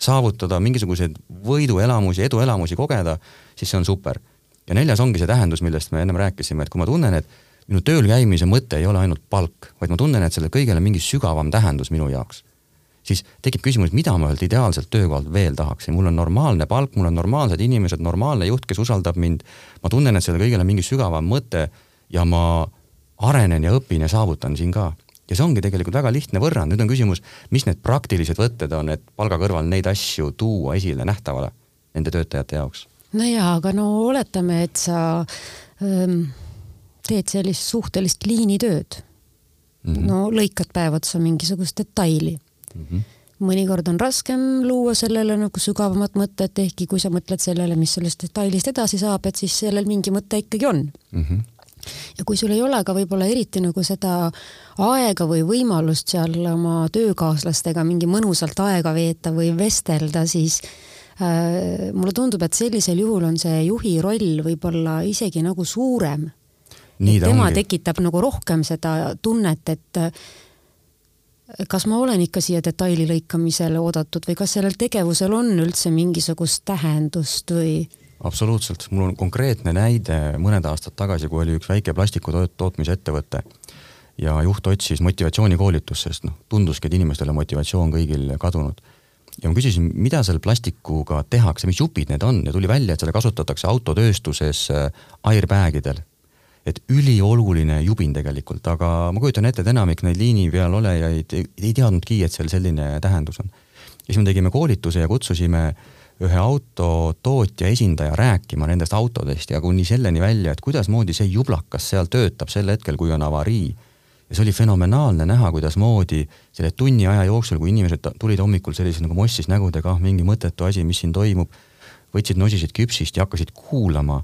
C: saavutada mingisuguseid võiduelamusi, eduelamusi kogeda, siis see on super. ja neljas ongi see tähendus, millest me ennem rääkisime, et kui ma tunnen, et minu tööl käimise mõte ei ole ainult palk, vaid ma tunnen, et sellel kõigel on mingi sügavam tähendus minu jaoks. siis tekib küsimus, mida ma ühelt ideaalselt töökohalt veel tahaksin, mul on normaalne palk, mul on normaalsed inimesed, normaalne juht, kes usaldab mind, ma tunnen, et sellel kõigel on mingi sügavam mõte ja ma arenen ja õpin ja saavutan siin ka. ja see ongi tegelikult väga lihtne võrrand, nüüd on küsimus, mis need praktilised võtted on, et palga kõrval neid asju tuua esile nähtavale nende töötajate jaoks?
B: no jaa, aga no oletame, et sa ähm teed sellist suhtelist liinitööd mm. -hmm. no lõikad päev otsa mingisugust detaili mm. -hmm. mõnikord on raskem luua sellele nagu sügavamat mõtet, ehkki kui sa mõtled sellele, mis sellest detailist edasi saab, et siis sellel mingi mõte ikkagi on mm. -hmm ja kui sul ei ole ka võib-olla eriti nagu seda aega või võimalust seal oma töökaaslastega mingi mõnusalt aega veeta või vestelda, siis äh, mulle tundub, et sellisel juhul on see juhi roll võib-olla isegi nagu suurem tema ongi. tekitab nagu rohkem seda tunnet, et kas ma olen ikka siia detaili lõikamisele oodatud või kas sellel tegevusel on üldse mingisugust tähendust või?
C: absoluutselt, mul on konkreetne näide mõned aastad tagasi, kui oli üks väike plastiku tootmise ettevõte ja juht otsis motivatsioonikoolitust, sest noh, tunduski, et inimestel on motivatsioon kõigil kadunud. ja ma küsisin, mida seal plastikuga tehakse, mis jupid need on ja tuli välja, et seda kasutatakse autotööstuses äh, airbag idel et ülioluline jubin tegelikult, aga ma kujutan ette, et enamik neid liini peal olejaid ei, ei teadnudki, et seal selline tähendus on. ja siis me tegime koolituse ja kutsusime ühe autotootja esindaja rääkima nendest autodest ja kuni selleni välja, et kuidasmoodi see jublakas seal töötab sel hetkel, kui on avarii. ja see oli fenomenaalne näha, kuidasmoodi selle tunni aja jooksul, kui inimesed tulid hommikul sellise nagu mossis nägudega, ah mingi mõttetu asi, mis siin toimub, võtsid nosisid küpsist ja hakkasid kuulama.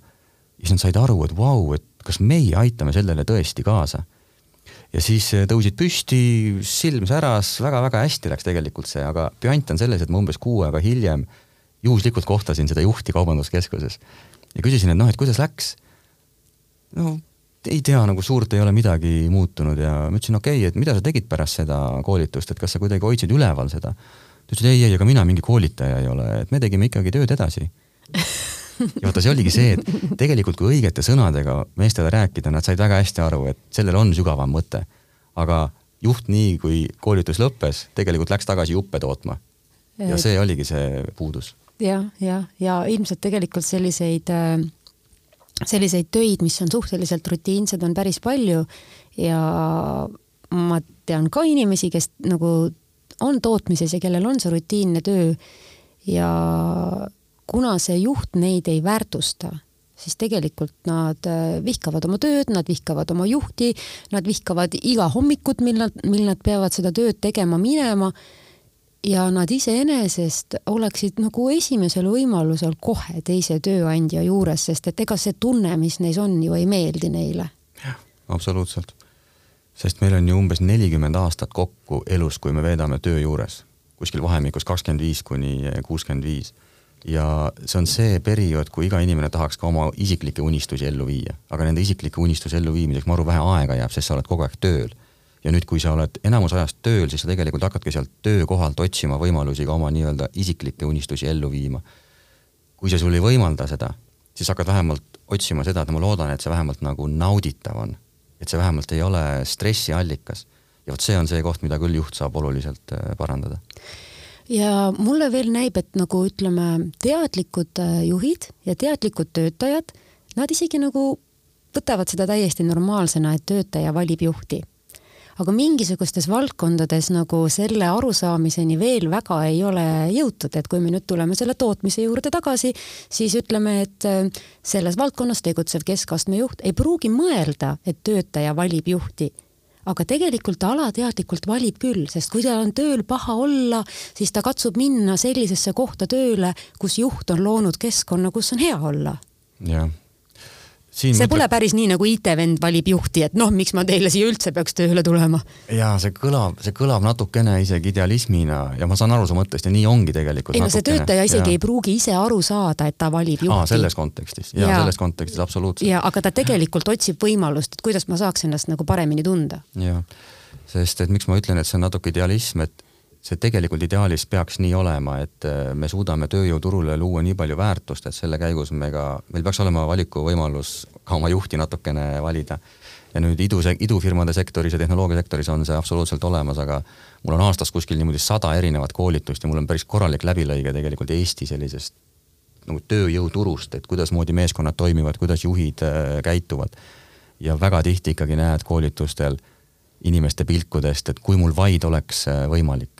C: ja siis nad said aru, et vau wow,, et kas meie aitame sellele tõesti kaasa? ja siis äh, tõusid püsti, silm säras väga,, väga-väga hästi läks tegelikult see, aga püant on selles, et ma umbes kuu aega hiljem juhuslikult kohtasin seda juhti kaubanduskeskuses ja küsisin, et noh, et kuidas läks. no ei tea, nagu suurt ei ole midagi muutunud ja ma ütlesin, okei okay,, et mida sa tegid pärast seda koolitust, et kas sa kuidagi hoidsid üleval seda? ta ütles, et ei, ei, aga mina mingi koolitaja ei ole, et me tegime ikkagi tööd edasi (laughs) (laughs) ja vaata, see oligi see, et tegelikult kui õigete sõnadega meestele rääkida, nad said väga hästi aru, et sellel on sügavam mõte. aga juht nii, kui koolitus lõppes, tegelikult läks tagasi juppe tootma. ja see oligi see puudus
B: ja,. jah, jah, ja ilmselt tegelikult selliseid, äh, selliseid töid, mis on suhteliselt rutiinsed, on päris palju ja ma tean ka inimesi, kes nagu on tootmises ja kellel on see rutiinne töö ja kuna see juht neid ei väärtusta, siis tegelikult nad äh, vihkavad oma tööd, nad vihkavad oma juhti, nad vihkavad iga hommikut, mil nad, mil nad peavad seda tööd tegema minema. ja nad iseenesest oleksid nagu esimesel võimalusel kohe teise tööandja juures, sest et ega see tunne, mis neis on, ju ei meeldi neile.
C: jah, absoluutselt. sest meil on ju umbes nelikümmend aastat kokku elus, kui me veedame töö juures, kuskil vahemikus kakskümmend viis kuni kuuskümmend viis ja see on see periood, kui iga inimene tahaks ka oma isiklikke unistusi ellu viia, aga nende isiklikke unistusi elluviimiseks maru vähe aega jääb, sest sa oled kogu aeg tööl. ja nüüd, kui sa oled enamus ajast tööl, siis sa tegelikult hakkadki sealt töökohalt otsima võimalusi ka oma nii-öelda isiklikke unistusi ellu viima. kui see sul ei võimalda seda, siis hakkad vähemalt otsima seda, et ma loodan, et see vähemalt nagu nauditav on. et see vähemalt ei ole stressiallikas. ja vot see on see koht, mida küll juht saab oluliselt äh, parandada
B: ja mulle veel näib, et nagu ütleme, teadlikud äh, juhid ja teadlikud töötajad, nad isegi nagu võtavad seda täiesti normaalsena, et töötaja valib juhti. aga mingisugustes valdkondades nagu selle arusaamiseni veel väga ei ole jõutud, et kui me nüüd tuleme selle tootmise juurde tagasi, siis ütleme, et äh, selles valdkonnas tegutsev keskastme juht ei pruugi mõelda, et töötaja valib juhti aga tegelikult ta alateadlikult valib küll, sest kui tal on tööl paha olla, siis ta katsub minna sellisesse kohta tööle, kus juht on loonud keskkonna, kus on hea olla.
C: jah
B: Siin see pole päris nii, nagu IT-vend valib juhti, et noh, miks ma teile siia üldse peaks tööle tulema.
C: ja see kõlab, see kõlab natukene isegi idealismina ja ma saan aru su mõttest ja nii ongi tegelikult.
B: ei no see töötaja isegi ja. ei pruugi ise aru saada, et ta valib juhti.
C: selles kontekstis ja, ja selles kontekstis absoluutselt.
B: ja aga ta tegelikult otsib võimalust, et kuidas ma saaks ennast nagu paremini tunda.
C: jah, sest et miks ma ütlen, et see on natuke idealism, et see tegelikult ideaalis peaks nii olema, et äh, me suudame tööjõuturule luua nii palju väärtust, et selle käigus me ka, meil peaks olema valikuvõimalus ka oma juhti natukene valida. ja nüüd idu, idufirmade sektoris ja tehnoloogiasektoris on see absoluutselt olemas, aga mul on aastas kuskil niimoodi sada erinevat koolitust ja mul on päris korralik läbilõige tegelikult Eesti sellisest nagu tööjõuturust, et kuidasmoodi meeskonnad toimivad, kuidas juhid äh, käituvad. ja väga tihti ikkagi näed koolitustel inimeste pilkudest, et kui mul vaid oleks äh, võimalik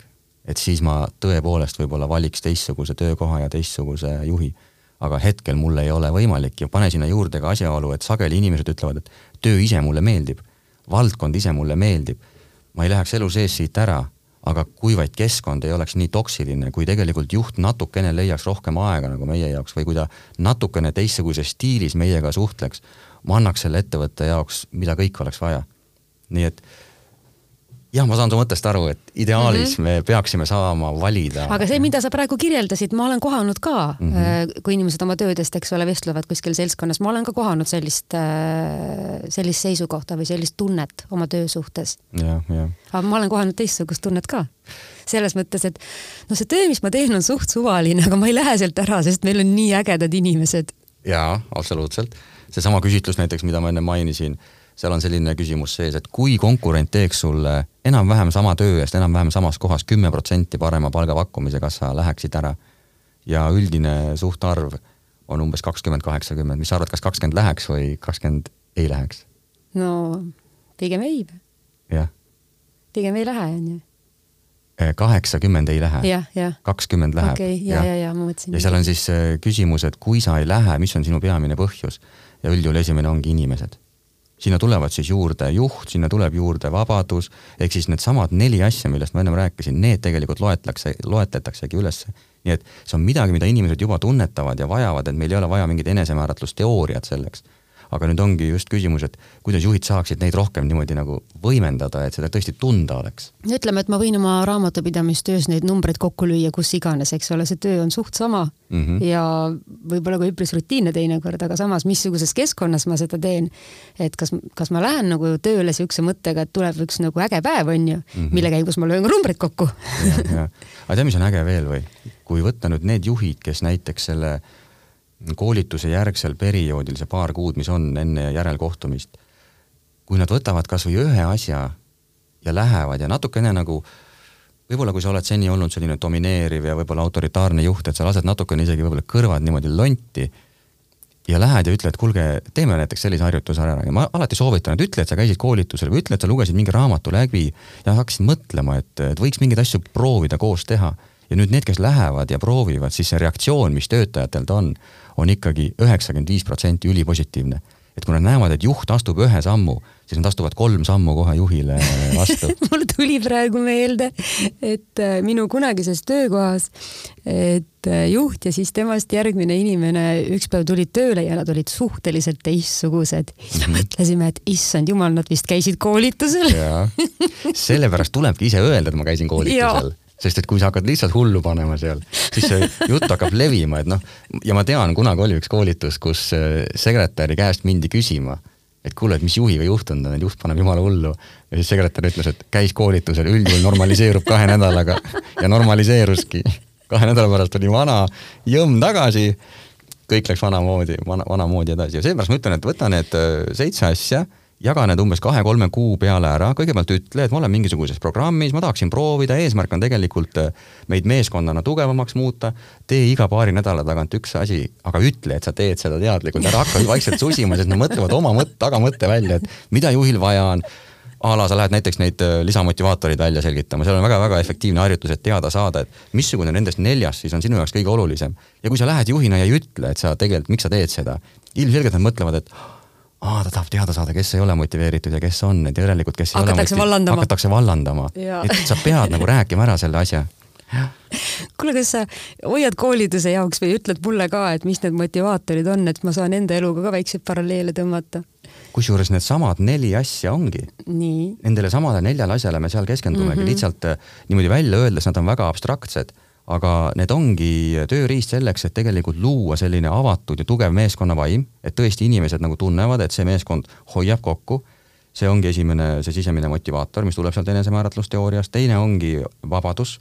C: et siis ma tõepoolest võib-olla valiks teistsuguse töökoha ja teistsuguse juhi. aga hetkel mul ei ole võimalik ja pane sinna juurde ka asjaolu, et sageli inimesed ütlevad, et töö ise mulle meeldib, valdkond ise mulle meeldib, ma ei läheks elu sees siit ära, aga kui vaid keskkond ei oleks nii toksiline, kui tegelikult juht natukene leiaks rohkem aega nagu meie jaoks või kui ta natukene teistsuguses stiilis meiega suhtleks, ma annaks selle ettevõtte jaoks, mida kõik oleks vaja. nii et jah, ma saan su mõttest aru, et ideaalis mm -hmm. me peaksime saama valida.
B: aga see, mida sa praegu kirjeldasid, ma olen kohanud ka mm, -hmm. kui inimesed oma töödest, eks ole, vestlevad kuskil seltskonnas, ma olen ka kohanud sellist, äh, sellist seisukohta või sellist tunnet oma töö suhtes. aga ma olen kohanud teistsugust tunnet ka. selles mõttes, et no see töö, mis ma teen, on suht suvaline, aga ma ei lähe sealt ära, sest meil on nii ägedad inimesed.
C: jaa, absoluutselt. seesama küsitlus näiteks, mida ma enne mainisin seal on selline küsimus sees, et kui konkurent teeks sulle enam-vähem sama töö eest enam-vähem samas kohas kümme protsenti parema palgapakkumise, kas sa läheksid ära? ja üldine suhtarv on umbes kakskümmend, kaheksakümmend, mis sa arvad, kas kakskümmend läheks või kakskümmend ei läheks?
B: no pigem ei.
C: jah.
B: pigem ei lähe, on ju
C: eh, kaheksakümmend ei lähe. kakskümmend läheb.
B: okei okay,, ja, ja, ja ma mõtlesin.
C: ja seal on siis eh, küsimus, et kui sa ei lähe, mis on sinu peamine põhjus ja üldjuhul esimene ongi inimesed sinna tulevad siis juurde juht, sinna tuleb juurde vabadus, ehk siis needsamad neli asja, millest ma ennem rääkisin, need tegelikult loetlakse, loetletaksegi ülesse. nii et see on midagi, mida inimesed juba tunnetavad ja vajavad, et meil ei ole vaja mingit enesemääratlusteooriat selleks aga nüüd ongi just küsimus, et kuidas juhid saaksid neid rohkem niimoodi nagu võimendada, et seda tõesti tunda oleks.
B: ütleme, et ma võin oma raamatupidamistöös neid numbreid kokku lüüa, kus iganes, eks ole, see töö on suht sama mm -hmm. ja võib-olla ka üpris rutiinne teinekord, aga samas, missuguses keskkonnas ma seda teen. et kas, kas ma lähen nagu tööle siukse mõttega, et tuleb üks nagu äge päev, on ju mm, -hmm. mille käigus ma löön ka numbreid kokku.
C: aga tead, mis on äge veel või? kui võtta nüüd need juhid, kes näiteks selle koolituse järgsel perioodil, see paar kuud, mis on enne järelkohtumist, kui nad võtavad kas või ühe asja ja lähevad ja natukene nagu võib-olla kui sa oled seni olnud selline domineeriv ja võib-olla autoritaarne juht, et sa lased natukene isegi võib-olla kõrvad niimoodi lonti ja lähed ja ütled, kuulge, teeme näiteks sellise harjutuse ära ja ma alati soovitan, et ütle, et sa käisid koolitusel või ütle, et sa lugesid mingi raamatu läbi ja hakkasid mõtlema, et, et võiks mingeid asju proovida koos teha. ja nüüd need, kes lähevad ja proovivad, siis see reaktsioon, mis töötajatel ta on, on ikkagi üheksakümmend viis protsenti ülipositiivne. et kui nad näevad, et juht astub ühe sammu, siis nad astuvad kolm sammu kohe juhile vastu (laughs)
B: mul tuli praegu meelde, et äh, minu kunagises töökohas, et äh, juht ja siis temast järgmine inimene üks päev tulid tööle ja nad olid suhteliselt teistsugused. siis mm -hmm. mõtlesime, et issand jumal, nad vist käisid koolitusel.
C: sellepärast tulebki ise öelda, et ma käisin koolitusel sest et kui sa hakkad lihtsalt hullu panema seal, siis see jutt hakkab levima, et noh, ja ma tean, kunagi oli üks koolitus, kus äh, sekretäri käest mindi küsima, et kuule, et mis juhiga juhtunud on, et juht paneb jumala hullu. ja siis sekretär ütles, et käis koolitusel, üldjuhul normaliseerub kahe nädalaga (laughs) ja normaliseeruski. kahe nädala pärast tuli vana jõmm tagasi, kõik läks vanamoodi, vana, vanamoodi edasi ja seepärast ma ütlen, et võta need äh, seitse asja jaga need umbes kahe-kolme kuu peale ära, kõigepealt ütle, et ma olen mingisuguses programmis, ma tahaksin proovida, eesmärk on tegelikult äh, meid meeskonnana tugevamaks muuta, tee iga paari nädala tagant üks asi, aga ütle, et sa teed seda teadlikult, ära hakka vaikselt susima, sest nad mõtlevad oma mõtte, tagamõtte välja, et mida juhil vaja on, a la sa lähed näiteks neid äh, lisamotivaatoreid välja selgitama, seal on väga-väga efektiivne harjutus, et teada saada, et missugune nendest neljast siis on sinu jaoks kõige olulisem. ja kui sa lähed juhina ja ei ütle, et sa tegelikult, miks sa teed seda, ilmselgelt nad mõtlevad, et aa, ta tahab teada saada, kes ei ole motiveeritud ja kes on, et järelikult, kes ei
B: hakatakse
C: ole
B: vallandama.
C: hakatakse vallandama. et sa pead nagu rääkima ära selle asja.
B: kuule, kas sa hoiad koolituse jaoks või ütled mulle ka, et mis need motivaatorid on, et ma saan enda eluga ka väikseid paralleele tõmmata?
C: kusjuures needsamad neli asja ongi. Nendele samadele neljale asjale me seal keskendumegi mm, -hmm. lihtsalt äh, niimoodi välja öeldes nad on väga abstraktsed aga need ongi tööriist selleks, et tegelikult luua selline avatud ja tugev meeskonnavaim, et tõesti inimesed nagu tunnevad, et see meeskond hoiab kokku. see ongi esimene, see sisemine motivaator, mis tuleb sealt enesemääratlusteooriast, teine ongi vabadus,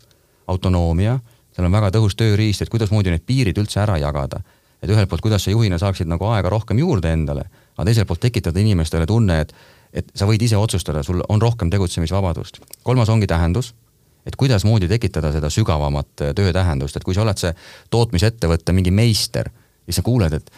C: autonoomia, seal on väga tõhus tööriist, et kuidasmoodi need piirid üldse ära jagada. et ühelt poolt, kuidas sa juhina saaksid nagu aega rohkem juurde endale, aga teiselt poolt tekitada inimestele tunne, et et sa võid ise otsustada, sul on rohkem tegutsemisvabadust. kolmas ongi tähendus et kuidasmoodi tekitada seda sügavamat äh, töötähendust, et kui sa oled see tootmisettevõtte mingi meister, siis sa kuuled, et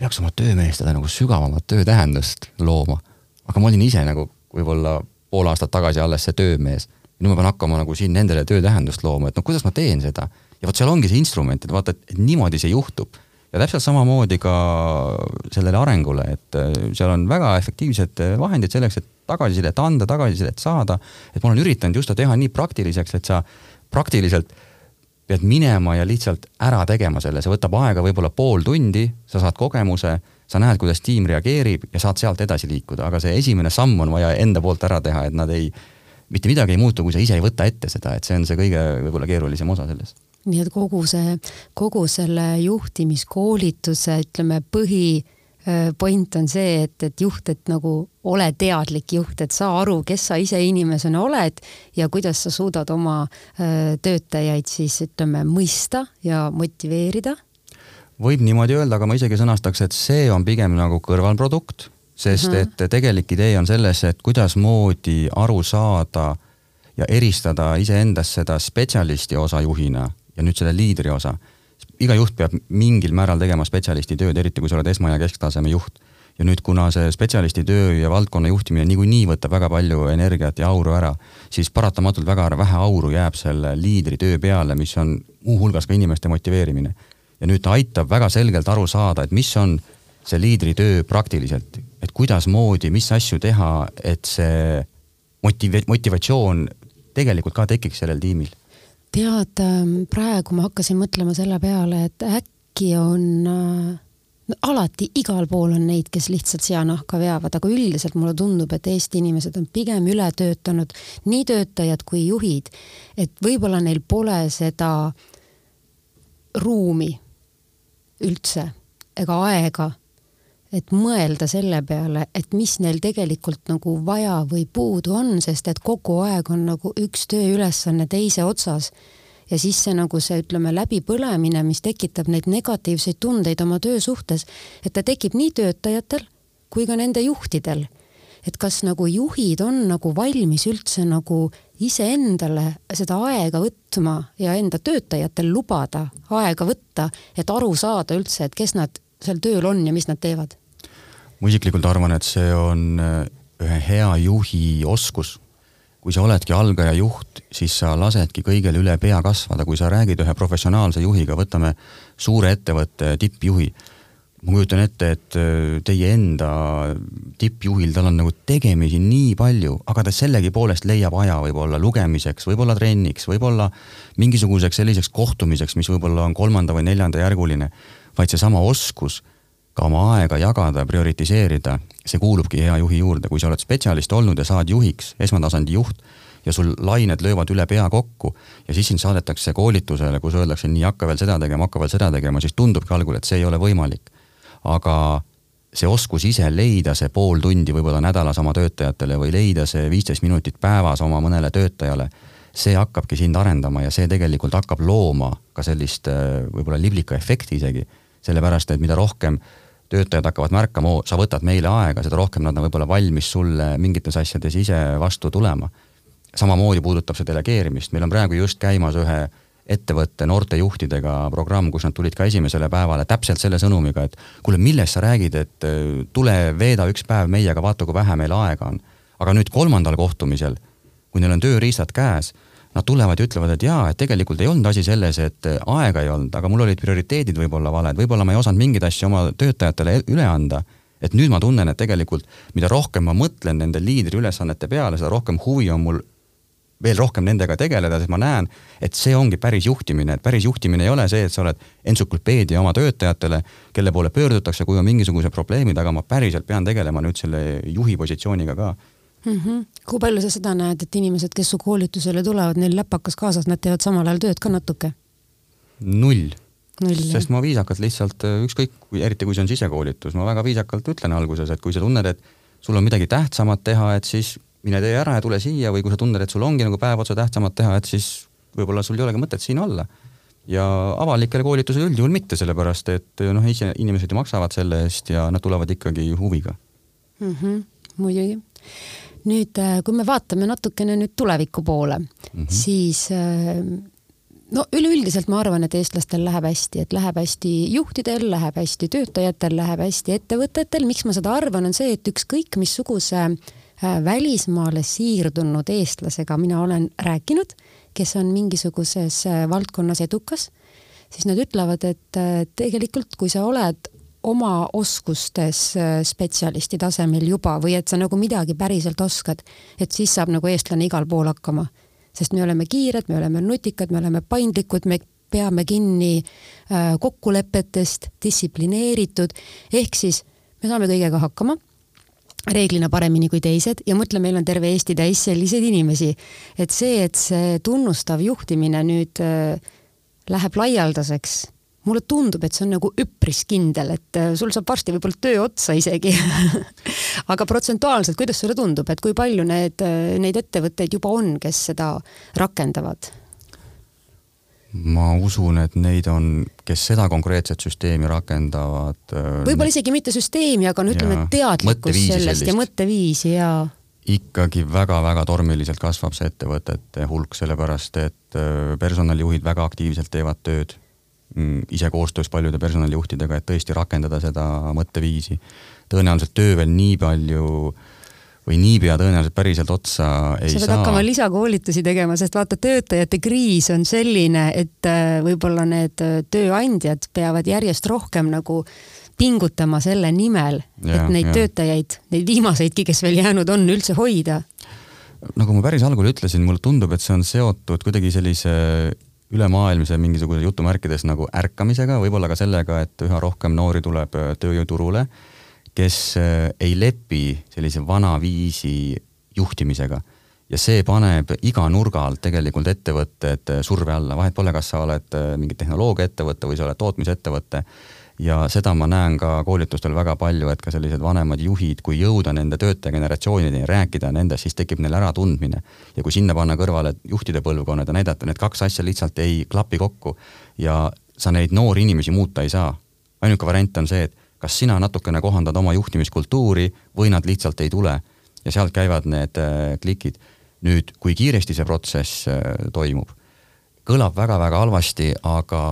C: peaks oma töömeestele nagu sügavamat töötähendust looma. aga ma olin ise nagu võib-olla pool aastat tagasi alles see töömees. nüüd ma pean hakkama nagu siin nendele töötähendust looma, et no kuidas ma teen seda. ja vot seal ongi see instrument, et vaata, et niimoodi see juhtub ja täpselt samamoodi ka sellele arengule, et äh, seal on väga efektiivsed äh, vahendid selleks, et tagasisidet anda, tagasisidet saada. et ma olen üritanud just teha nii praktiliseks, et sa praktiliselt pead minema ja lihtsalt ära tegema selle, see võtab aega võib-olla pool tundi, sa saad kogemuse, sa näed, kuidas tiim reageerib ja saad sealt edasi liikuda, aga see esimene samm on vaja enda poolt ära teha, et nad ei, mitte midagi ei muutu, kui sa ise ei võta ette seda, et see on see kõige võib-olla keerulisem osa sellest
B: nii et kogu see, kogu selle juhtimiskoolituse, ütleme, põhi äh, point on see, et, et juht, et nagu ole teadlik juht, et saa aru, kes sa ise inimesena oled ja kuidas sa suudad oma äh, töötajaid siis ütleme mõista ja motiveerida.
C: võib niimoodi öelda, aga ma isegi sõnastaks, et see on pigem nagu kõrvalprodukt, sest mm -hmm. et tegelik idee on selles, et kuidasmoodi aru saada ja eristada iseendas seda spetsialisti osa juhina ja nüüd selle liidri osa. iga juht peab mingil määral tegema spetsialisti tööd, eriti kui sa oled esma- ja kesktaseme juht. ja nüüd, kuna see spetsialisti töö ja valdkonna juhtimine niikuinii võtab väga palju energiat ja auru ära, siis paratamatult väga vähe auru jääb selle liidri töö peale, mis on muuhulgas ka inimeste motiveerimine. ja nüüd ta aitab väga selgelt aru saada, et mis on see liidri töö praktiliselt, et kuidasmoodi, mis asju teha, et see motiv-, motivatsioon tegelikult ka tekiks sellel tiimil
B: tead, ähm, praegu ma hakkasin mõtlema selle peale, et äkki on äh, alati igal pool on neid, kes lihtsalt seanahka veavad, aga üldiselt mulle tundub, et Eesti inimesed on pigem ületöötanud, nii töötajad kui juhid, et võib-olla neil pole seda ruumi üldse ega aega et mõelda selle peale, et mis neil tegelikult nagu vaja või puudu on, sest et kogu aeg on nagu üks tööülesanne teise otsas. ja siis see nagu see, ütleme, läbipõlemine, mis tekitab neid negatiivseid tundeid oma töö suhtes, et ta tekib nii töötajatel kui ka nende juhtidel. et kas nagu juhid on nagu valmis üldse nagu iseendale seda aega võtma ja enda töötajatel lubada aega võtta, et aru saada üldse, et kes nad seal tööl on ja mis nad teevad
C: ma isiklikult arvan, et see on äh, ühe hea juhi oskus. kui sa oledki algaja juht, siis sa lasedki kõigele üle pea kasvada, kui sa räägid ühe professionaalse juhiga, võtame suure ettevõtte tippjuhi. ma kujutan ette, et äh, teie enda tippjuhil, tal on nagu tegemisi nii palju, aga ta sellegipoolest leiab aja võib-olla lugemiseks, võib-olla trenniks, võib-olla mingisuguseks selliseks kohtumiseks, mis võib-olla on kolmanda või neljandajärguline, vaid seesama oskus ka oma aega jagada, prioritiseerida, see kuulubki hea juhi juurde, kui sa oled spetsialist olnud ja saad juhiks, esmatasandi juht, ja sul lained löövad üle pea kokku ja siis sind saadetakse koolitusele, kus öeldakse, nii, hakka veel seda tegema, hakka veel seda tegema, siis tundubki algul, et see ei ole võimalik. aga see oskus ise leida see pool tundi võib-olla nädalas oma töötajatele või leida see viisteist minutit päevas oma mõnele töötajale, see hakkabki sind arendama ja see tegelikult hakkab looma ka sellist võib-olla liblika efekti isegi, sellepärast et mida rohkem äh, töötajad hakkavad märkama, oo, sa võtad meile aega, seda rohkem nad on võib-olla valmis sulle mingites asjades ise vastu tulema. samamoodi puudutab see delegeerimist, meil on praegu just käimas ühe ettevõtte noortejuhtidega programm, kus nad tulid ka esimesele päevale täpselt selle sõnumiga, et kuule, millest sa räägid, et äh, tule veeda üks päev meiega, vaata kui vähe meil aega on. aga nüüd kolmandal kohtumisel, kui neil on tööriistad käes nad tulevad ja ütlevad, et jaa, et tegelikult ei olnud asi selles, et äh, aega ei olnud, aga mul olid prioriteedid võib-olla valed, võib-olla ma ei osanud mingeid asju oma töötajatele üle anda. et nüüd ma tunnen, et tegelikult mida rohkem ma mõtlen nende liidriülesannete peale, seda rohkem huvi on mul veel rohkem nendega tegeleda, sest ma näen, et see ongi päris juhtimine, et päris juhtimine ei ole see, et sa oled entsüklopeedia oma töötajatele, kelle poole pöördutakse, kui on mingisugused probleemid, aga ma päriselt pean tegelema nüüd selle juhi positsiooniga ka
B: mm. -hmm. kui palju sa seda näed, et inimesed, kes su koolitusele tulevad, neil läpakas kaasas, nad teevad samal ajal tööd ka natuke?
C: null
B: null.
C: sest ma viisakalt lihtsalt ükskõik, kui eriti kui see on sisekoolitus, ma väga viisakalt ütlen alguses, et kui sa tunned, et sul on midagi tähtsamat teha, et siis mine tee ära ja tule siia või kui sa tunned, et sul ongi nagu päev otsa tähtsamat teha, et siis võib-olla sul ei olegi mõtet siin olla. ja avalikele koolitusele üldjuhul mitte, sellepärast et noh, ise inimesed ju maksavad selle eest ja nad tulevad ikkagi huviga
B: mm. -hmm, muidugi. Nüüd, äh, kui me vaatame natukene nüüd tuleviku poole mm, -hmm. siis äh, no üleüldiselt ma arvan, et eestlastel läheb hästi, et läheb hästi juhtidel, läheb hästi töötajatel, läheb hästi ettevõtetel. miks ma seda arvan, on see, et ükskõik missuguse äh, välismaale siirdunud eestlasega mina olen rääkinud, kes on mingisuguses valdkonnas edukas, siis nad ütlevad, et tegelikult kui sa oled oma oskustes spetsialisti tasemel juba või et sa nagu midagi päriselt oskad, et siis saab nagu eestlane igal pool hakkama. sest me oleme kiired, me oleme nutikad, me oleme paindlikud, me peame kinni kokkulepetest, distsiplineeritud, ehk siis me saame kõigega hakkama reeglina paremini kui teised ja mõtle, meil on terve Eesti täis selliseid inimesi. et see, et see tunnustav juhtimine nüüd äh, läheb laialdaseks, mulle tundub, et see on nagu üpris kindel, et äh, sul saab varsti võib-olla töö otsa isegi (laughs) aga protsentuaalselt, kuidas sulle tundub, et kui palju need, äh, neid ettevõtteid juba on, kes seda rakendavad?
C: ma usun, et neid on, kes seda konkreetset süsteemi rakendavad.
B: Äh, võib-olla isegi mitte süsteemi, aga no ütleme, teadlikkus sellest sellist. ja mõtteviisi ja.
C: ikkagi väga-väga tormiliselt kasvab see ettevõtete hulk, sellepärast et personalijuhid väga aktiivselt teevad tööd ise koostöös paljude personalijuhtidega, et tõesti rakendada seda mõtteviisi. tõenäoliselt töö veel nii palju või niipea tõenäoliselt päriselt otsa ei saa.
B: sa pead
C: saa.
B: hakkama lisakoolitusi tegema, sest vaata, töötajate kriis on selline, et äh, võib-olla need äh, tööandjad peavad järjest rohkem nagu pingutama selle nimel, et neid ja. töötajaid, neid viimaseidki, kes veel jäänud on, üldse hoida.
C: nagu ma päris algul ütlesin, mulle tundub, et see on seotud kuidagi sellise ülemaailmse mingisuguse jutumärkides nagu ärkamisega, võib-olla ka sellega, et üha rohkem noori tuleb äh, tööjõuturule kes äh, ei lepi sellise vana viisi juhtimisega ja see paneb iga nurga alt tegelikult ettevõtted äh, surve alla, vahet pole, kas sa oled mingi tehnoloogiaettevõte või sa oled tootmisettevõte. Ja seda ma näen ka koolitustel väga palju, et ka sellised vanemad juhid, kui jõuda nende töötajageneratsioonideni, rääkida nendest, siis tekib neil äratundmine. ja kui sinna panna kõrvale juhtide põlvkonnad ja näidata, need kaks asja lihtsalt ei klapi kokku ja sa neid noori inimesi muuta ei saa. ainuke variant on see, et kas sina natukene kohandad oma juhtimiskultuuri või nad lihtsalt ei tule ja sealt käivad need äh, klikid. nüüd, kui kiiresti see protsess äh, toimub, kõlab väga-väga halvasti, aga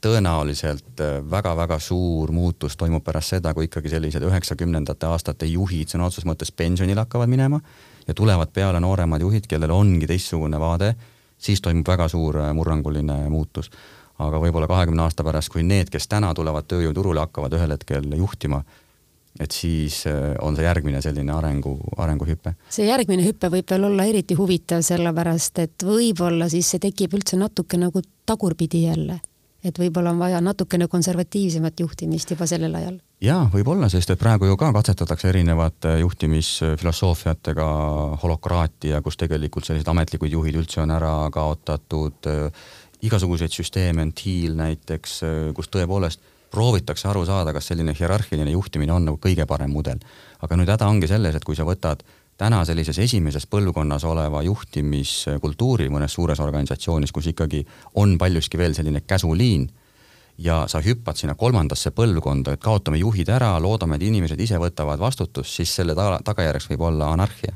C: tõenäoliselt väga-väga äh, suur muutus toimub pärast seda, kui ikkagi sellised üheksakümnendate aastate juhid sõna otseses mõttes pensionile hakkavad minema ja tulevad peale nooremad juhid, kellel ongi teistsugune vaade, siis toimub väga suur murranguline muutus. Aga võib-olla kahekümne aasta pärast, kui need, kes täna tulevad tööjõuturule, hakkavad ühel hetkel juhtima, et siis äh, on see järgmine selline arengu, arenguhüpe.
B: see järgmine hüpe võib veel olla eriti huvitav, sellepärast et võib-olla siis see tekib üldse natuke nagu tagurpidi jälle. et võib-olla on vaja natukene konservatiivsemat juhtimist juba sellel ajal.
C: jaa, võib-olla, sest et praegu ju ka katsetatakse erinevate juhtimisfilosoofiatega holokraatia, kus tegelikult sellised ametlikud juhid üldse on ära kaotatud igasuguseid süsteeme on Thiel näiteks, kus tõepoolest proovitakse aru saada, kas selline hierarhiline juhtimine on nagu kõige parem mudel. aga nüüd häda ongi selles, et kui sa võtad täna sellises esimeses põlvkonnas oleva juhtimiskultuuri mõnes suures organisatsioonis, kus ikkagi on paljuski veel selline käsuliin ja sa hüppad sinna kolmandasse põlvkonda, et kaotame juhid ära, loodame, et inimesed ise võtavad vastutust, siis selle tagajärjeks võib olla anarhia.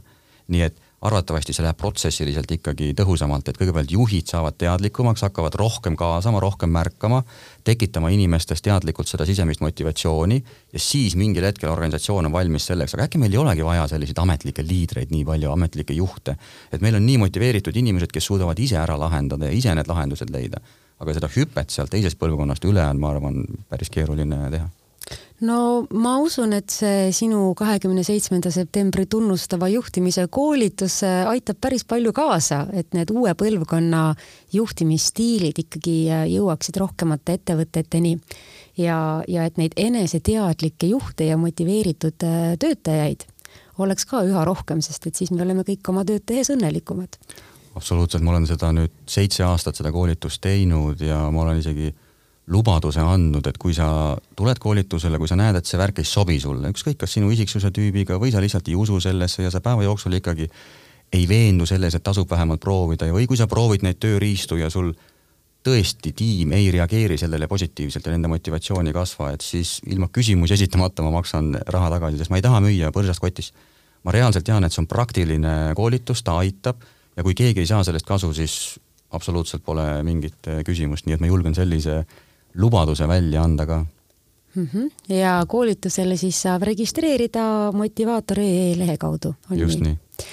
C: nii et arvatavasti see läheb protsessiliselt ikkagi tõhusamalt, et kõigepealt juhid saavad teadlikumaks, hakkavad rohkem kaasama, rohkem märkama, tekitama inimestes teadlikult seda sisemist motivatsiooni ja siis mingil hetkel organisatsioon on valmis selleks, aga äkki meil ei olegi vaja selliseid ametlikke liidreid nii palju, ametlikke juhte. et meil on nii motiveeritud inimesed, kes suudavad ise ära lahendada ja ise need lahendused leida. aga seda hüpet sealt teisest põlvkonnast üle on, ma arvan, päris keeruline teha
B: no ma usun, et see sinu kahekümne seitsmenda septembri tunnustava juhtimise koolitus äh, aitab päris palju kaasa, et need uue põlvkonna juhtimisstiilid ikkagi äh, jõuaksid rohkemate ettevõteteni ja, ja et neid eneseteadlikke juhte ja motiveeritud äh, töötajaid oleks ka üha rohkem, sest et siis me oleme kõik oma tööd tehes õnnelikumad.
C: absoluutselt, ma olen seda nüüd seitse aastat seda koolitust teinud ja ma olen isegi lubaduse andnud, et kui sa tuled koolitusele, kui sa näed, et see värk ei sobi sulle, ükskõik kas sinu isiksuse tüübiga või sa lihtsalt ei usu sellesse ja sa päeva jooksul ikkagi ei veendu selles, et tasub vähemalt proovida ja, või kui sa proovid neid tööriistu ja sul tõesti tiim ei reageeri sellele positiivselt ja nende motivatsioon ei kasva, et siis ilma küsimusi esitamata ma maksan raha tagasi, sest ma ei taha müüa põrsast kotis. ma reaalselt tean, et see on praktiline koolitus, ta aitab ja kui keegi ei saa sellest kasu, siis absoluutselt pole mingit küsimust, nii et ma julgen sellise lubaduse välja anda ka
B: mm. -hmm. ja koolitusele siis saab registreerida motivaator.ee lehe kaudu.
C: just nii, nii..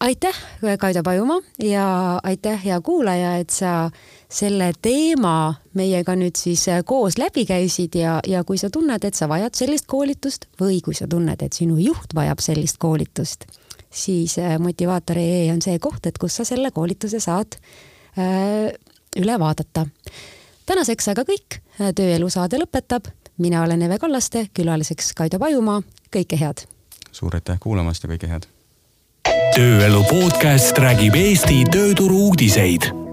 B: aitäh, Kaido Pajumaa ja aitäh, hea kuulaja, et sa selle teema meiega nüüd siis koos läbi käisid ja, ja kui sa tunned, et sa vajad sellist koolitust või kui sa tunned, et sinu juht vajab sellist koolitust, siis äh, motivaator.ee on see koht, et kus sa selle koolituse saad öö, äh, üle vaadata tänaseks aga kõik, Tööelu saade lõpetab. mina olen Eve Kallaste, külaliseks Kaido Pajumaa, kõike head!
C: suur aitäh kuulamast ja kõike head!
A: tööelu podcast räägib Eesti tööturu uudiseid